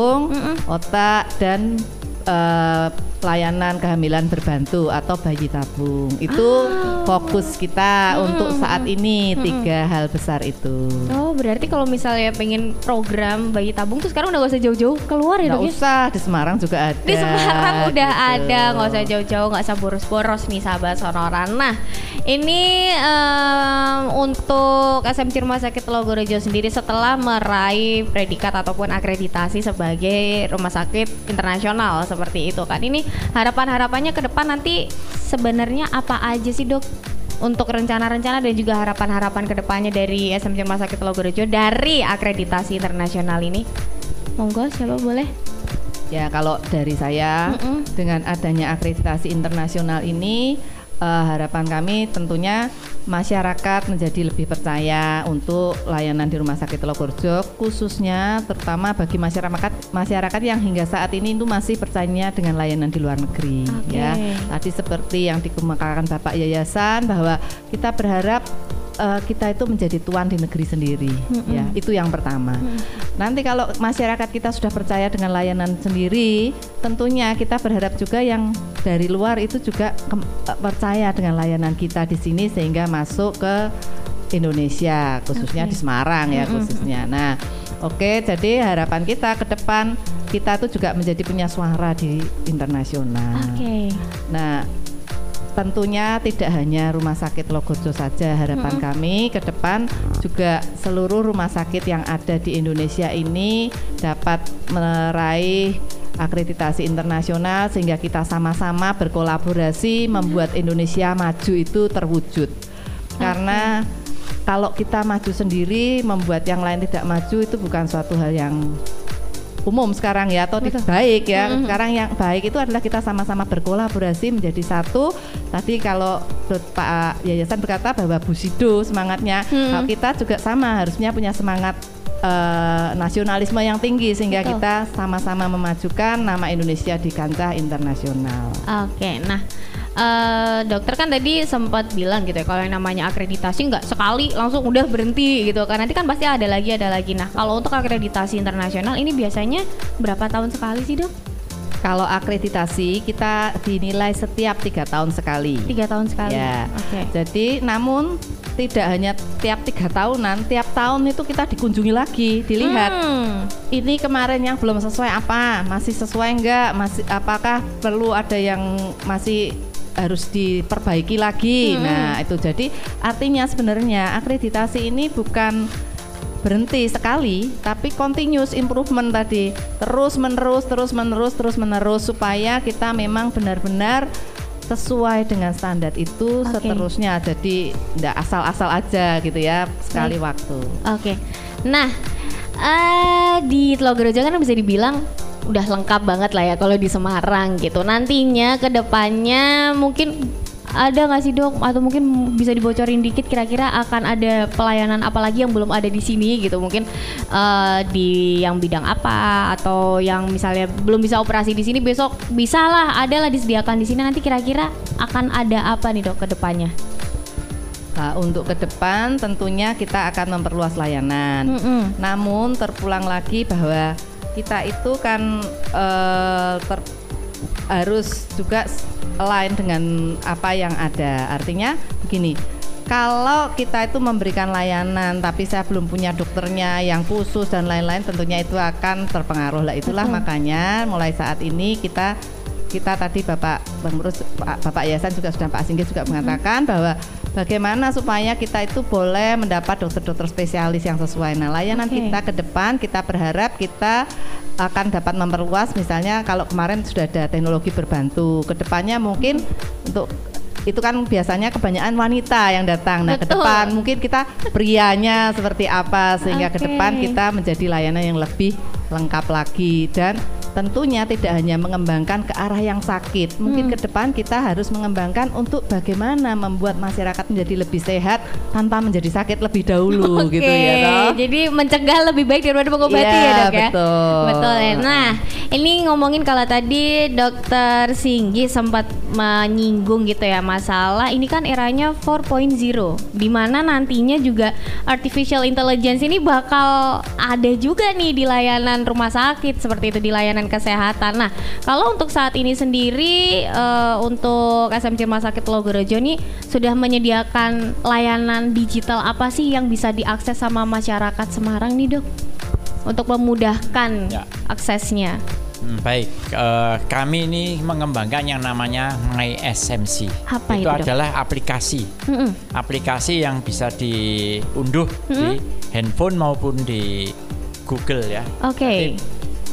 [SPEAKER 1] otak dan eh, pelayanan kehamilan berbantu atau bayi tabung. Itu fokus kita untuk saat ini tiga hal besar itu.
[SPEAKER 2] Oh, berarti kalau misalnya pengen program bayi tabung tuh sekarang udah gak usah jauh-jauh keluar ya,
[SPEAKER 1] Nggak
[SPEAKER 2] Dok? ya?
[SPEAKER 1] usah di Semarang juga ada.
[SPEAKER 2] Di Semarang udah
[SPEAKER 1] gitu.
[SPEAKER 2] ada, nggak usah jauh-jauh, nggak usah boros-boros nih sahabat Sonora. Nah, ini em, untuk SMC Rumah Sakit Logorejo sendiri setelah meraih predikat ataupun akreditasi sebagai rumah sakit internasional seperti itu kan. Ini harapan-harapannya ke depan nanti sebenarnya apa aja sih dok? Untuk rencana-rencana dan juga harapan-harapan ke depannya dari SMC Rumah Sakit Logorejo dari akreditasi internasional ini. Monggo, siapa boleh?
[SPEAKER 1] Ya kalau dari saya
[SPEAKER 2] Mm-mm.
[SPEAKER 1] dengan adanya akreditasi internasional ini eh, harapan kami tentunya masyarakat menjadi lebih percaya untuk layanan di Rumah Sakit Logorjo khususnya terutama bagi masyarakat masyarakat yang hingga saat ini itu masih percaya dengan layanan di luar negeri
[SPEAKER 2] Oke.
[SPEAKER 1] ya. Tadi seperti yang dikemukakan Bapak Yayasan bahwa kita berharap eh, kita itu menjadi tuan di negeri sendiri ya. Itu yang pertama. Nanti kalau masyarakat kita sudah percaya dengan layanan sendiri, tentunya kita berharap juga yang dari luar itu juga kem- eh, percaya dengan layanan kita di sini sehingga masuk ke Indonesia, khususnya
[SPEAKER 2] Oke.
[SPEAKER 1] di Semarang ya khususnya. Nah, oke, jadi harapan kita ke depan kita tuh juga menjadi punya suara di internasional.
[SPEAKER 2] Oke.
[SPEAKER 1] Nah, tentunya tidak hanya rumah sakit Logorjo saja harapan kami ke depan juga seluruh rumah sakit yang ada di Indonesia ini dapat meraih akreditasi internasional sehingga kita sama-sama berkolaborasi membuat Indonesia maju itu terwujud. Karena kalau kita maju sendiri membuat yang lain tidak maju itu bukan suatu hal yang umum sekarang ya atau tidak baik ya. Sekarang yang baik itu adalah kita sama-sama berkolaborasi menjadi satu. Tadi kalau Pak Yayasan berkata bahwa Busido semangatnya, kalau kita juga sama harusnya punya semangat eh, nasionalisme yang tinggi sehingga
[SPEAKER 2] Betul.
[SPEAKER 1] kita sama-sama memajukan nama Indonesia di kancah internasional.
[SPEAKER 2] Oke, nah eh, dokter kan tadi sempat bilang gitu ya kalau yang namanya akreditasi nggak sekali langsung udah berhenti gitu kan nanti kan pasti ada lagi ada lagi. Nah kalau untuk akreditasi internasional ini biasanya berapa tahun sekali sih dok?
[SPEAKER 1] Kalau akreditasi kita dinilai setiap tiga tahun sekali.
[SPEAKER 2] Tiga tahun sekali.
[SPEAKER 1] Ya.
[SPEAKER 2] Oke.
[SPEAKER 1] Jadi namun tidak hanya tiap tiga tahunan, tiap tahun itu kita dikunjungi lagi, dilihat
[SPEAKER 2] Hmm.
[SPEAKER 1] ini kemarin yang belum sesuai apa, masih sesuai enggak, masih apakah perlu ada yang masih harus diperbaiki lagi. Nah, itu jadi artinya sebenarnya akreditasi ini bukan berhenti sekali, tapi continuous improvement tadi, terus menerus, terus menerus, terus menerus supaya kita memang benar-benar sesuai dengan standar itu
[SPEAKER 2] Oke.
[SPEAKER 1] seterusnya. Jadi tidak asal-asal aja gitu ya sekali waktu.
[SPEAKER 2] Oke. Nah, eh di Telogorejo kan bisa dibilang udah lengkap banget lah ya kalau di Semarang gitu. Nantinya ke depannya mungkin ada nggak sih dok atau mungkin bisa dibocorin dikit kira-kira akan ada pelayanan apa lagi yang belum ada di sini gitu mungkin uh, di yang bidang apa atau yang misalnya belum bisa operasi di sini besok bisa lah ada lah disediakan di sini nanti kira-kira akan ada apa nih dok ke depannya
[SPEAKER 1] Nah, untuk ke depan tentunya kita akan memperluas layanan.
[SPEAKER 2] Mm -mm.
[SPEAKER 1] Namun terpulang lagi bahwa kita itu kan uh, ter, harus juga lain dengan apa yang ada. Artinya begini, kalau kita itu memberikan layanan tapi saya belum punya dokternya yang khusus dan lain-lain tentunya itu akan terpengaruh lah itulah
[SPEAKER 2] Betul.
[SPEAKER 1] makanya mulai saat ini kita kita tadi Bapak Bang Rus, Pak- Bapak Yayasan juga sudah Pak Singgih juga mengatakan bahwa bagaimana supaya kita itu boleh mendapat dokter-dokter spesialis yang sesuai. Nah, layanan
[SPEAKER 2] Oke.
[SPEAKER 1] kita ke depan kita berharap kita akan dapat memperluas misalnya kalau kemarin sudah ada teknologi berbantu, ke depannya mungkin untuk itu kan biasanya kebanyakan wanita yang datang. Nah, ke depan mungkin kita prianya seperti apa sehingga ke
[SPEAKER 2] Oke.
[SPEAKER 1] depan kita menjadi layanan yang lebih lengkap lagi dan tentunya tidak hanya mengembangkan ke arah yang sakit. Mungkin
[SPEAKER 2] Hmm.
[SPEAKER 1] ke depan kita harus mengembangkan untuk bagaimana membuat masyarakat menjadi lebih sehat tanpa menjadi sakit lebih dahulu
[SPEAKER 2] Oke,
[SPEAKER 1] gitu ya toh.
[SPEAKER 2] Jadi mencegah lebih baik daripada mengobati
[SPEAKER 1] Iya,
[SPEAKER 2] ya dok ya.
[SPEAKER 1] betul.
[SPEAKER 2] Betul ya. Nah ini ngomongin kalau tadi dokter Singgi sempat menyinggung gitu ya masalah ini kan eranya 4.0 di mana nantinya juga artificial intelligence ini bakal ada juga nih di layanan rumah sakit seperti itu di layanan kesehatan. Nah kalau untuk saat ini sendiri eh, untuk SMC Rumah Sakit Logorejo nih sudah menyediakan layanan digital apa sih yang bisa diakses sama masyarakat Semarang nih dok? Untuk memudahkan
[SPEAKER 4] Ya.
[SPEAKER 2] aksesnya.
[SPEAKER 4] Hmm, baik, eh, kami ini mengembangkan yang namanya My SMC.
[SPEAKER 2] Apa itu, Dok?
[SPEAKER 4] adalah aplikasi,
[SPEAKER 2] Mm-mm.
[SPEAKER 4] aplikasi yang bisa diunduh di handphone maupun di Google ya.
[SPEAKER 2] Oke.
[SPEAKER 4] Nanti,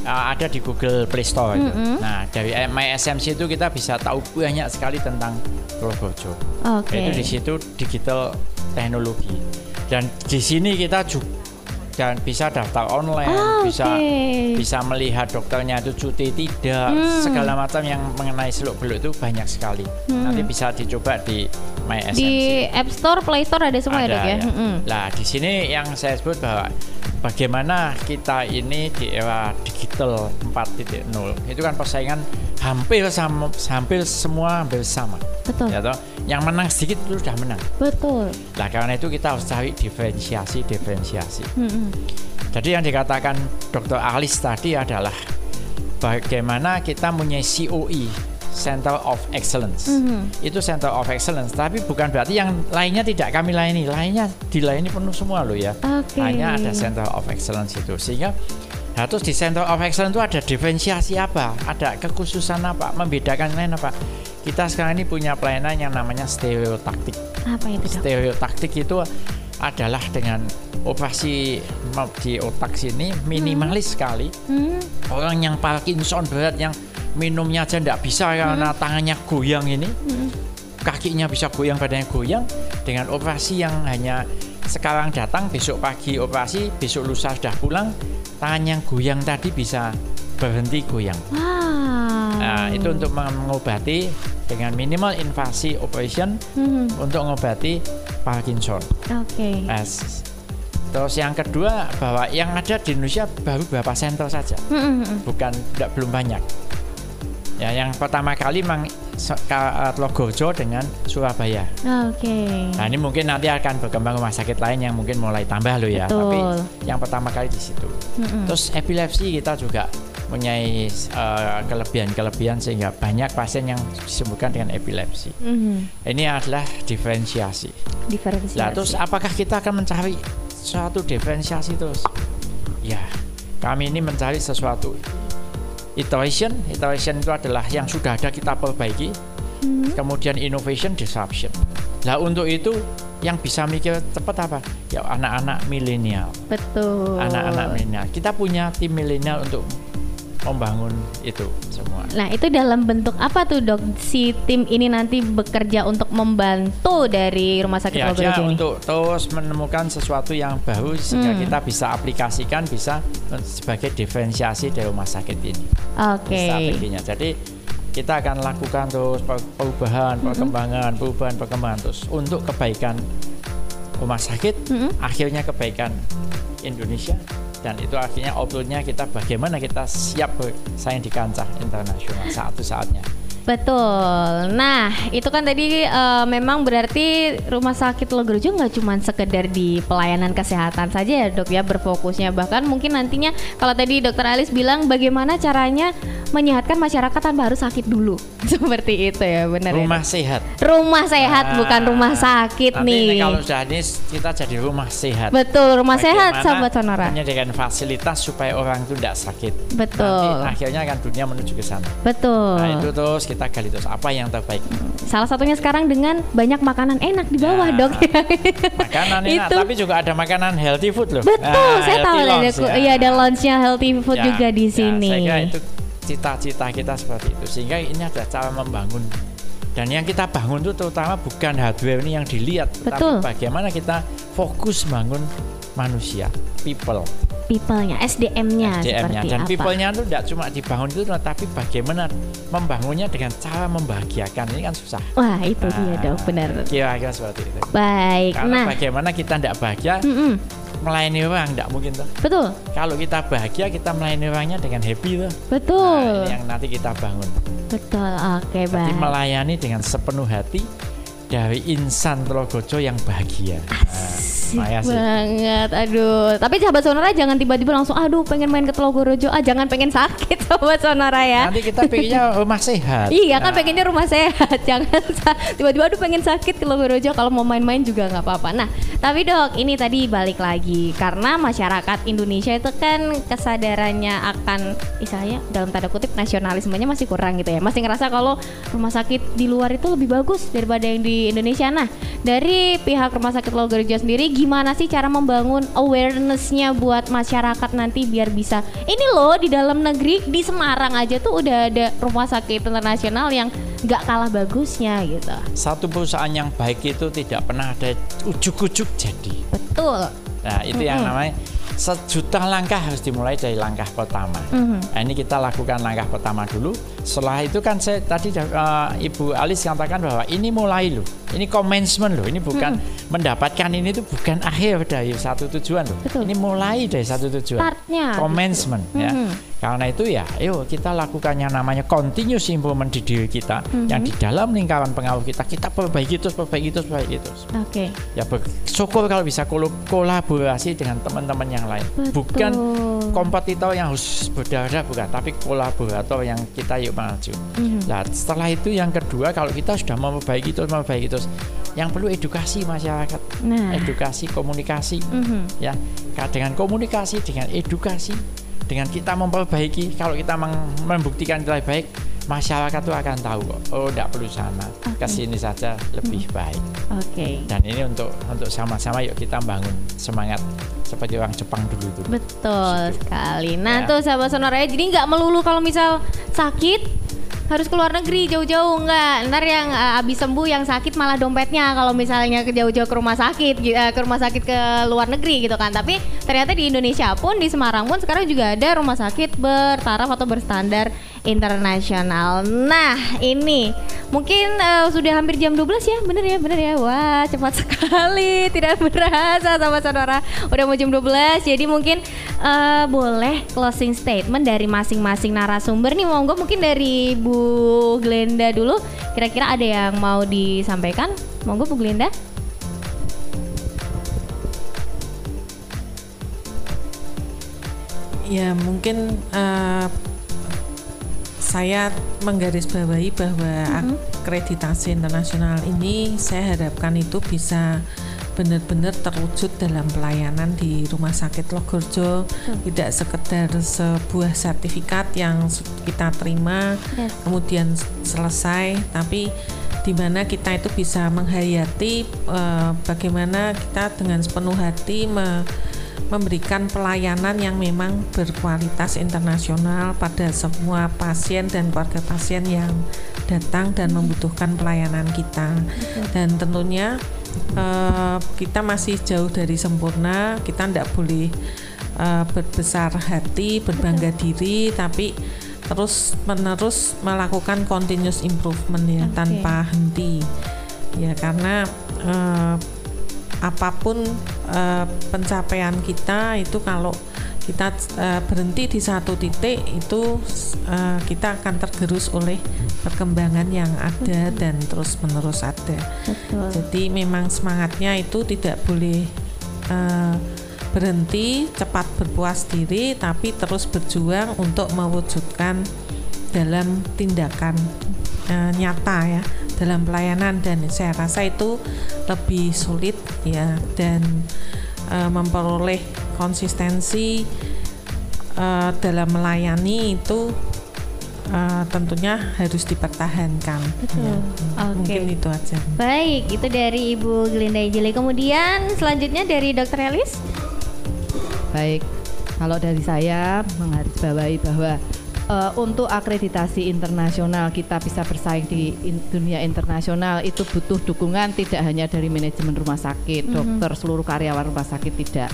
[SPEAKER 4] eh, ada di Google Play Store. itu.
[SPEAKER 2] Mm-mm.
[SPEAKER 4] Nah, dari My SMC itu kita bisa tahu banyak sekali tentang Probojo.
[SPEAKER 2] Oke.
[SPEAKER 4] Itu di situ digital teknologi. Dan di sini kita juga dan bisa daftar online,
[SPEAKER 2] Ah,
[SPEAKER 4] bisa
[SPEAKER 2] oke.
[SPEAKER 4] bisa melihat dokternya itu cuti tidak,
[SPEAKER 2] Hmm.
[SPEAKER 4] segala macam yang mengenai seluk beluk itu banyak sekali. Nanti bisa dicoba di My SMC.
[SPEAKER 2] Di App Store, Play Store ada semua ya
[SPEAKER 4] Ada,
[SPEAKER 2] dok ya.
[SPEAKER 4] ya.
[SPEAKER 2] Mm-mm.
[SPEAKER 4] Lah di sini yang saya sebut bahwa bagaimana kita ini di era digital 4.0 itu kan persaingan hampir sama hampir semua hampir sama.
[SPEAKER 2] Betul.
[SPEAKER 4] Ya toh? Yang menang sedikit itu sudah menang.
[SPEAKER 2] Betul.
[SPEAKER 4] Lah karena itu kita harus cari diferensiasi diferensiasi.
[SPEAKER 2] Mm-mm.
[SPEAKER 4] Jadi yang dikatakan Dr. Alis tadi adalah bagaimana kita punya COE Center of Excellence.
[SPEAKER 2] Mhm.
[SPEAKER 4] Itu Center of Excellence, tapi bukan berarti yang lainnya tidak kami layani. Lainnya dilayani penuh semua loh ya.
[SPEAKER 2] Oke.
[SPEAKER 4] Hanya ada Center of Excellence itu. Sehingga Nah, terus di Center of Excellence itu ada diferensiasi apa? Ada kekhususan apa? Membedakan lain apa? Kita sekarang ini punya pelayanan yang namanya stereotaktik
[SPEAKER 2] Apa itu dok?
[SPEAKER 4] stereotaktik itu adalah dengan operasi di otak sini minimalis sekali
[SPEAKER 2] Hmm.
[SPEAKER 4] orang yang Parkinson berat yang minumnya aja tidak bisa karena tangannya goyang ini kakinya bisa goyang badannya goyang dengan operasi yang hanya sekarang datang besok pagi operasi besok lusa sudah pulang tangan yang goyang tadi bisa berhenti goyang
[SPEAKER 2] Wow.
[SPEAKER 4] nah itu untuk mengobati dengan minimal invasi operation
[SPEAKER 2] Mhm.
[SPEAKER 4] untuk mengobati Parkinson
[SPEAKER 2] Oke.
[SPEAKER 4] Yes. Terus yang kedua bahwa yang ada di Indonesia baru beberapa center saja,
[SPEAKER 2] Mm-mm.
[SPEAKER 4] bukan tidak belum banyak. Ya, yang pertama kali memang so- ka- Logorjo dengan Surabaya.
[SPEAKER 2] Oke.
[SPEAKER 4] Nah, ini mungkin nanti akan berkembang rumah sakit lain yang mungkin mulai tambah loh ya.
[SPEAKER 2] Betul.
[SPEAKER 4] Tapi yang pertama kali di situ.
[SPEAKER 2] Mm-mm.
[SPEAKER 4] Terus epilepsi kita juga punya kelebihan-kelebihan sehingga banyak pasien yang disembuhkan dengan epilepsi.
[SPEAKER 2] Mhm.
[SPEAKER 4] Ini adalah diferensiasi.
[SPEAKER 2] Diferensiasi.
[SPEAKER 4] Lah terus apakah kita akan mencari suatu diferensiasi terus? Ya, kami ini mencari sesuatu iteration. Iteration itu adalah yang sudah ada kita perbaiki. Kemudian innovation, disruption. Lah untuk itu yang bisa mikir cepat apa? Ya anak-anak milenial.
[SPEAKER 2] Betul.
[SPEAKER 4] Anak-anak milenial. Kita punya tim milenial untuk membangun itu semua.
[SPEAKER 2] Nah, itu dalam bentuk apa tuh dok? Si tim ini nanti bekerja untuk membantu dari Rumah Sakit
[SPEAKER 4] Ya,
[SPEAKER 2] ini?
[SPEAKER 4] untuk terus menemukan sesuatu yang baru sehingga
[SPEAKER 2] Hmm.
[SPEAKER 4] kita bisa aplikasikan bisa sebagai diferensiasi dari rumah sakit ini.
[SPEAKER 2] Oke.
[SPEAKER 4] strateginya. Jadi kita akan lakukan terus per- perubahan, perkembangan, perubahan, perkembangan terus untuk kebaikan rumah sakit,
[SPEAKER 2] Mm-mm.
[SPEAKER 4] akhirnya kebaikan Indonesia dan itu akhirnya outputnya kita bagaimana kita siap bersaing di kancah internasional satu saatnya.
[SPEAKER 2] Betul. Nah, itu kan tadi eh, memang berarti Rumah Sakit Logorejo nggak cuma sekedar di pelayanan kesehatan saja ya dok ya berfokusnya. Bahkan mungkin nantinya kalau tadi dokter Alis bilang bagaimana caranya menyehatkan masyarakat tanpa harus sakit dulu. Seperti itu ya benar ya.
[SPEAKER 4] Rumah
[SPEAKER 2] Dok?
[SPEAKER 4] sehat.
[SPEAKER 2] Rumah sehat
[SPEAKER 4] Ah,
[SPEAKER 2] bukan rumah sakit
[SPEAKER 4] Nanti
[SPEAKER 2] nih.
[SPEAKER 4] ini kalau sudah ini kita jadi rumah sehat.
[SPEAKER 2] Betul, rumah sehat
[SPEAKER 4] Bagaimana
[SPEAKER 2] sahabat Sonora.
[SPEAKER 4] Menyediakan fasilitas supaya orang itu tidak sakit.
[SPEAKER 2] Betul.
[SPEAKER 4] Nanti akhirnya kan dunia menuju ke sana.
[SPEAKER 2] Betul.
[SPEAKER 4] Nah itu terus kita gali terus apa yang terbaik.
[SPEAKER 2] Salah satunya sekarang dengan banyak makanan enak di bawah,
[SPEAKER 4] Nah,
[SPEAKER 2] Dok.
[SPEAKER 4] Makanan enak,
[SPEAKER 2] Itu.
[SPEAKER 4] tapi juga ada makanan healthy food loh.
[SPEAKER 2] Betul,
[SPEAKER 4] Nah,
[SPEAKER 2] saya tahu ada
[SPEAKER 4] ya.
[SPEAKER 2] iya ada launchnya healthy food
[SPEAKER 4] Ya,
[SPEAKER 2] juga di
[SPEAKER 4] ya,
[SPEAKER 2] sini.
[SPEAKER 4] Saya kira itu cita-cita kita seperti itu. Sehingga ini adalah cara membangun. Dan yang kita bangun itu terutama bukan hardware ini yang dilihat,
[SPEAKER 2] Betul.
[SPEAKER 4] tapi bagaimana kita fokus bangun manusia, people,
[SPEAKER 2] People-nya, SDM-nya
[SPEAKER 4] SDM-nya.
[SPEAKER 2] seperti
[SPEAKER 4] Dan
[SPEAKER 2] apa?
[SPEAKER 4] people-nya itu tidak cuma dibangun itu, tapi bagaimana membangunnya dengan cara membahagiakan ini kan susah.
[SPEAKER 2] Wah, itu dia,
[SPEAKER 4] Nah,
[SPEAKER 2] Dok, benar.
[SPEAKER 4] Kira-kira seperti itu.
[SPEAKER 2] Baik.
[SPEAKER 4] Karena
[SPEAKER 2] nah,
[SPEAKER 4] bagaimana kita tidak bahagia,
[SPEAKER 2] mm-mm,
[SPEAKER 4] melayani orang tidak mungkin tuh.
[SPEAKER 2] betul.
[SPEAKER 4] Kalau kita bahagia, kita melayani orangnya dengan happy tuh.
[SPEAKER 2] Betul.
[SPEAKER 4] Nah, yang nanti kita bangun.
[SPEAKER 2] Betul. Oke,
[SPEAKER 4] Jadi
[SPEAKER 2] baik.
[SPEAKER 4] melayani dengan sepenuh hati dari insan Telogojo yang bahagia.
[SPEAKER 2] Asik
[SPEAKER 4] Nah,
[SPEAKER 2] banget. Aduh, tapi sahabat Sonora jangan tiba-tiba langsung aduh pengen main ke Telogorojo. Ah, jangan pengen sakit sahabat Sonora ya.
[SPEAKER 4] Nanti kita pengennya rumah sehat.
[SPEAKER 2] Iya kan
[SPEAKER 4] Nah,
[SPEAKER 2] pengennya rumah sehat, jangan tiba-tiba aduh pengen sakit ke Logorojo kalau mau main-main juga nggak apa-apa. Nah, tapi dok ini tadi balik lagi karena masyarakat Indonesia itu kan kesadarannya akan istilahnya dalam tanda kutip nasionalismenya masih kurang gitu ya, masih ngerasa kalau rumah sakit di luar itu lebih bagus daripada yang di Indonesia. Nah, dari pihak rumah sakit Logorojo sendiri gimana sih cara membangun awarenessnya buat masyarakat nanti biar bisa? Ini loh di dalam negeri di Semarang aja tuh udah ada rumah sakit internasional yang nggak kalah bagusnya gitu.
[SPEAKER 4] Satu perusahaan yang baik itu tidak pernah ada ujuk-ujuk jadi.
[SPEAKER 2] betul.
[SPEAKER 4] Nah, itu yang namanya sejuta langkah harus dimulai dari langkah pertama.
[SPEAKER 2] Mhm.
[SPEAKER 4] Nah, ini kita lakukan langkah pertama dulu. Setelah itu kan saya tadi uh, Ibu Alis katakan bahwa ini mulai loh. Ini commencement loh. Ini bukan mendapatkan ini itu bukan akhir dari satu tujuan loh.
[SPEAKER 2] Betul.
[SPEAKER 4] Ini mulai dari satu tujuan.
[SPEAKER 2] Startnya.
[SPEAKER 4] Commencement ya.
[SPEAKER 2] Mhm.
[SPEAKER 4] Karena itu ya, ayo kita lakukan yang namanya continuous improvement di diri kita
[SPEAKER 2] Mhm.
[SPEAKER 4] yang di dalam lingkaran pengaruh kita kita perbaiki terus, perbaiki terus, perbaiki terus
[SPEAKER 2] oke
[SPEAKER 4] ya bersyukur kalau bisa kolaborasi dengan teman-teman yang lain
[SPEAKER 2] Betul.
[SPEAKER 4] bukan kompetitor yang harus berdarah bukan tapi kolaborator yang kita yuk maju
[SPEAKER 2] Mhm.
[SPEAKER 4] nah setelah itu yang kedua kalau kita sudah memperbaiki terus memperbaiki terus yang perlu edukasi masyarakat
[SPEAKER 2] nah
[SPEAKER 4] edukasi komunikasi
[SPEAKER 2] Mhm.
[SPEAKER 4] ya dengan komunikasi dengan edukasi dengan kita memperbaiki kalau kita membuktikan lebih baik masyarakat tuh akan tahu kok oh tidak perlu sana
[SPEAKER 2] Oke.
[SPEAKER 4] ke sini saja lebih baik
[SPEAKER 2] oke
[SPEAKER 4] dan ini untuk untuk sama-sama yuk kita bangun semangat seperti orang Jepang dulu itu.
[SPEAKER 2] Betul
[SPEAKER 4] Situ.
[SPEAKER 2] sekali. Nah
[SPEAKER 4] Ya.
[SPEAKER 2] tuh sahabat sonora ya, jadi nggak melulu kalau misal sakit harus keluar negeri jauh-jauh nggak. Ntar yang uh, abis sembuh yang sakit malah dompetnya kalau misalnya ke jauh-jauh ke rumah sakit, uh, ke rumah sakit ke luar negeri gitu kan. Tapi ternyata di Indonesia pun di Semarang pun sekarang juga ada rumah sakit bertaraf atau berstandar internasional. Nah ini mungkin uh, sudah hampir jam 12 ya, bener ya, bener ya. Wah cepat sekali, tidak berasa sama saudara. Udah mau jam 12, jadi mungkin uh, boleh closing statement dari masing-masing narasumber nih. Monggo mungkin dari Bu Glenda dulu. Kira-kira ada yang mau disampaikan? Monggo Bu Glenda.
[SPEAKER 3] Ya mungkin eh, saya menggarisbawahi bahwa akreditasi internasional ini saya harapkan itu bisa benar-benar terwujud dalam pelayanan di Rumah Sakit Logorjo, tidak sekedar sebuah sertifikat yang kita terima
[SPEAKER 2] Yes.
[SPEAKER 3] kemudian selesai, tapi di mana kita itu bisa menghayati eh, bagaimana kita dengan sepenuh hati me- memberikan pelayanan yang memang berkualitas internasional pada semua pasien dan keluarga pasien yang datang dan membutuhkan pelayanan kita. Dan tentunya uh, kita masih jauh dari sempurna. Kita tidak boleh uh, berbesar hati, berbangga diri, tapi terus menerus melakukan continuous improvement ya okay. tanpa henti. Ya karena uh, apa pun uh, pencapaian kita itu kalau kita uh, berhenti di satu titik itu uh, kita akan tergerus oleh perkembangan yang ada Betul. dan terus menerus ada. Betul. Jadi memang semangatnya itu tidak boleh uh, berhenti cepat berpuas diri tapi terus berjuang untuk mewujudkan dalam tindakan uh, nyata ya dalam pelayanan dan saya rasa itu lebih sulit ya dan uh, memperoleh konsistensi uh, dalam melayani itu uh, tentunya harus dipertahankan. Betul. Ya. Okay. Mungkin itu aja.
[SPEAKER 2] Baik, itu dari Ibu Glinda Jeli. Kemudian selanjutnya dari Dr. Elis.
[SPEAKER 1] Baik, kalau dari saya menggarisbawahi bahwa uh, untuk akreditasi internasional kita bisa bersaing di in, dunia internasional itu butuh dukungan tidak hanya dari manajemen rumah sakit, mm -hmm. dokter, seluruh karyawan rumah sakit tidak.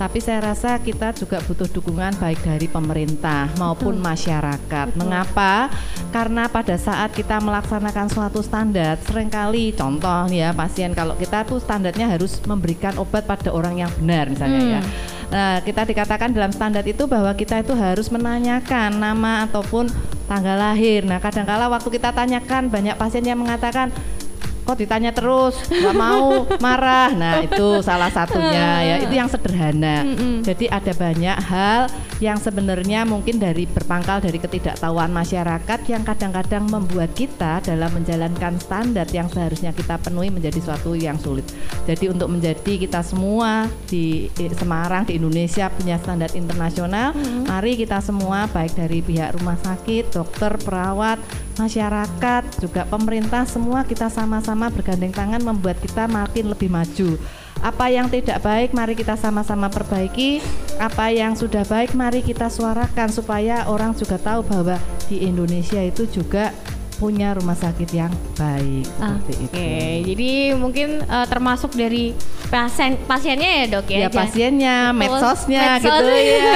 [SPEAKER 1] Tapi saya rasa kita juga butuh dukungan baik dari pemerintah maupun Betul. masyarakat. Betul. Mengapa? Karena pada saat kita melaksanakan suatu standar, sering kali contoh ya pasien kalau kita tuh standarnya harus memberikan obat pada orang yang benar misalnya ya. hmm. ya Nah, kita dikatakan dalam standar itu bahwa kita itu harus menanyakan nama ataupun tanggal lahir. Nah, kadangkala waktu kita tanyakan banyak pasien yang mengatakan kok ditanya terus? Nggak mau marah. Nah itu salah satunya ya. Itu yang sederhana. Jadi ada banyak hal yang sebenarnya mungkin dari berpangkal dari ketidaktahuan masyarakat yang kadang-kadang membuat kita dalam menjalankan standar yang seharusnya kita penuhi menjadi suatu yang sulit. Jadi untuk menjadi kita semua di Semarang di Indonesia punya standar internasional mm-hmm. mari kita semua baik dari pihak rumah sakit dokter perawat masyarakat juga pemerintah semua kita sama-sama bergandeng tangan membuat kita makin lebih maju apa yang tidak baik mari kita sama-sama perbaiki apa yang sudah baik mari kita suarakan supaya orang juga tahu bahwa di Indonesia itu juga punya rumah sakit yang baik
[SPEAKER 2] seperti okay. itu. Jadi mungkin uh, termasuk dari pasien pasiennya ya dok ya.
[SPEAKER 1] Ya pasiennya, medsosnya Medsos. gitu ya.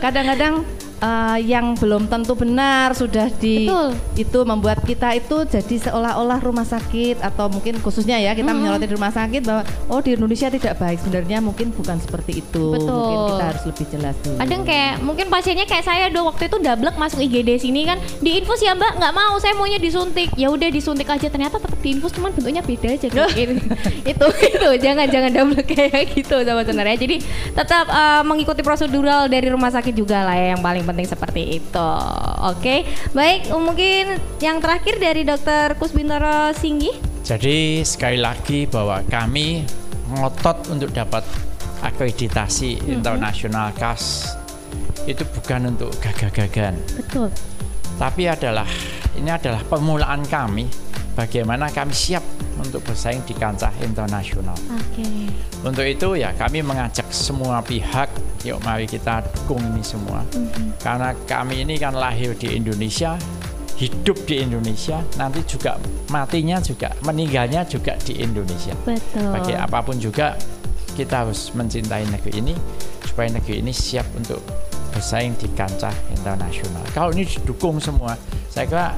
[SPEAKER 1] Kadang-kadang uh, yang belum tentu benar sudah di Betul. itu membuat kita itu jadi seolah-olah rumah sakit atau mungkin khususnya ya kita mm -hmm. menyoroti di rumah sakit bahwa oh di Indonesia tidak baik sebenarnya mungkin bukan seperti itu Betul. mungkin kita harus lebih jelas dulu.
[SPEAKER 2] Ada kayak mungkin pasiennya kayak saya dua waktu itu double masuk IGD sini kan di infus ya Mbak nggak mau saya maunya disuntik ya udah disuntik aja ternyata tetap di infus cuman bentuknya beda aja gitu. itu itu jangan jangan double kayak gitu sama sebenarnya jadi tetap uh, mengikuti prosedural dari rumah sakit juga lah ya yang paling penting seperti itu. Oke, baik mungkin yang terakhir dari Dokter Kusbintoro Singgi.
[SPEAKER 4] Jadi sekali lagi bahwa kami ngotot untuk dapat akreditasi mm-hmm. internasional KAS itu bukan untuk gagah-gagahan.
[SPEAKER 2] Betul.
[SPEAKER 4] Tapi adalah ini adalah permulaan kami bagaimana kami siap untuk bersaing di kancah internasional.
[SPEAKER 2] Okay.
[SPEAKER 4] Untuk itu ya kami mengajak semua pihak, yuk mari kita dukung ini semua. Mm-hmm. Karena kami ini kan lahir di Indonesia, hidup di Indonesia, nanti juga matinya juga meninggalnya juga di Indonesia.
[SPEAKER 2] Betul.
[SPEAKER 4] Bagi apa pun juga kita harus mencintai negeri ini supaya negeri ini siap untuk bersaing di kancah internasional. Kalau ini didukung semua, saya kira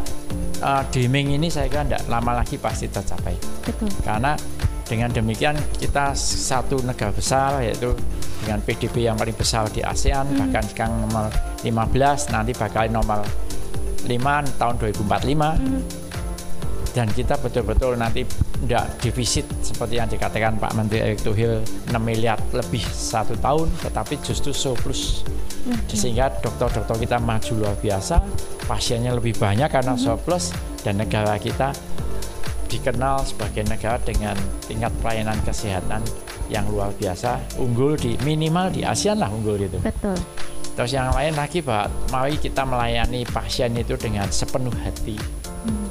[SPEAKER 4] uh, Deming ini saya kira tidak lama lagi pasti tercapai.
[SPEAKER 2] Betul.
[SPEAKER 4] Karena dengan demikian kita satu negara besar yaitu dengan PDB yang paling besar di ASEAN hmm. bahkan sekarang nomor 15 nanti bakal nomor 5 tahun 2045 hmm. dan kita betul-betul nanti tidak defisit seperti yang dikatakan Pak Menteri Erick Thohir 6 miliar lebih satu tahun tetapi justru surplus okay. sehingga dokter-dokter kita maju luar biasa pasiennya lebih banyak karena mm -hmm. surplus dan negara kita dikenal sebagai negara dengan tingkat pelayanan kesehatan yang luar biasa unggul di minimal di ASEAN lah unggul itu.
[SPEAKER 2] Betul.
[SPEAKER 4] Terus yang lain lagi bahwa mari kita melayani pasien itu dengan sepenuh hati. Hmm.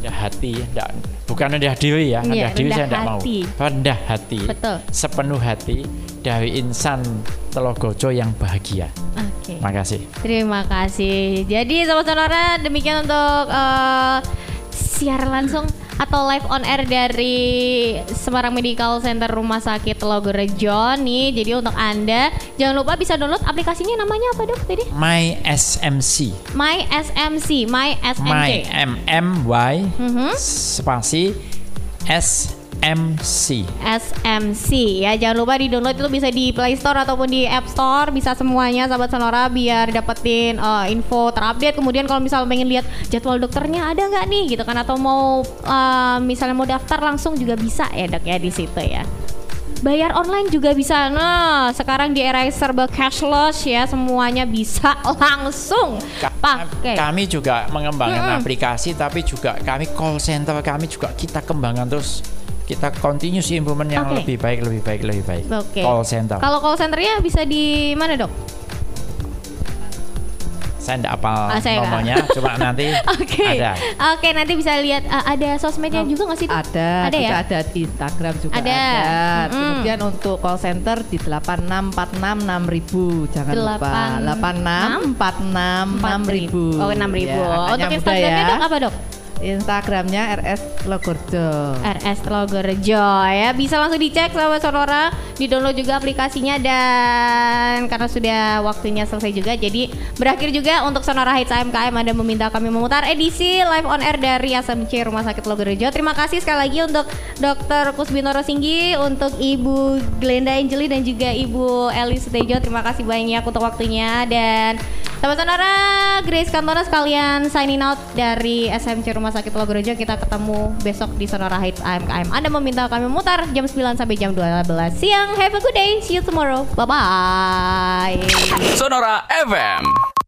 [SPEAKER 4] Ya hati, enggak, bukan rendah diri ya, rendah ya, diri saya tidak mau. Rendah hati.
[SPEAKER 2] Betul.
[SPEAKER 4] Sepenuh hati dari insan Telogojo yang bahagia.
[SPEAKER 2] Oke.
[SPEAKER 4] Terima kasih.
[SPEAKER 2] Terima kasih. Jadi sobat sonora demikian untuk eh, siaran langsung atau live on air dari Semarang Medical Center Rumah Sakit Logorejo nih. Jadi untuk Anda jangan lupa bisa download aplikasinya namanya apa dok tadi?
[SPEAKER 4] My SMC.
[SPEAKER 2] My SMC, My SMC.
[SPEAKER 4] My M M Y
[SPEAKER 2] Mhm.
[SPEAKER 4] spasi SMC.
[SPEAKER 2] SMC ya. Jangan lupa di download itu bisa di Play Store ataupun di App Store. Bisa semuanya sahabat sonora biar dapetin uh, info terupdate. Kemudian kalau misalnya pengen lihat jadwal dokternya ada nggak nih? Gitu kan? Atau mau uh, misalnya mau daftar langsung juga bisa ya dok ya di situ ya. Bayar online juga bisa. Nah sekarang di era serba cashless ya semuanya bisa langsung
[SPEAKER 4] Ka-
[SPEAKER 2] pakai.
[SPEAKER 4] Kami juga mengembangkan aplikasi, tapi juga kami call center kami juga kita kembangkan terus. Kita continuous improvement yang
[SPEAKER 2] Oke.
[SPEAKER 4] lebih baik, lebih baik, lebih baik.
[SPEAKER 2] Oke.
[SPEAKER 4] Call center.
[SPEAKER 2] kalau call centernya bisa di mana dok
[SPEAKER 4] saya tidak apal
[SPEAKER 2] Ah, saya
[SPEAKER 4] nomornya, cuma nanti
[SPEAKER 2] Oke,
[SPEAKER 4] ada.
[SPEAKER 2] oke nanti bisa lihat uh, ada sosmednya juga nggak sih?
[SPEAKER 1] Ada,
[SPEAKER 2] Ada
[SPEAKER 1] juga
[SPEAKER 2] ya?
[SPEAKER 1] ada di Instagram juga
[SPEAKER 2] Ada.
[SPEAKER 1] ada.
[SPEAKER 2] Mm-mm.
[SPEAKER 1] Kemudian untuk call center di 86466000 jangan
[SPEAKER 2] Delapan-
[SPEAKER 1] lupa. 86466000.
[SPEAKER 2] Oh, 6000.
[SPEAKER 1] Ya, angkanya
[SPEAKER 2] Untuk Instagramnya
[SPEAKER 1] ya.
[SPEAKER 2] dok apa dok?
[SPEAKER 1] Instagramnya RS Logorjo.
[SPEAKER 2] RS Logorejo ya bisa langsung dicek sahabat sonora di download juga aplikasinya dan karena sudah waktunya selesai juga jadi berakhir juga untuk Sonora Hits AMKM Anda meminta kami memutar edisi live on air dari SMC Rumah Sakit Logorejo terima kasih sekali lagi untuk Dr. Kusbinoro Singgi untuk Ibu Glenda Angeli dan juga Ibu Eli Sutejo terima kasih banyak untuk waktunya dan sahabat sonora Grace Kantona sekalian signing out dari SMC Rumah Sakit Logorejo kita ketemu besok di Sonora Hits AMKM Anda meminta kami memutar jam 9 sampai jam 12 siang. Have a good day. See you tomorrow. Bye bye
[SPEAKER 5] Sonora FM.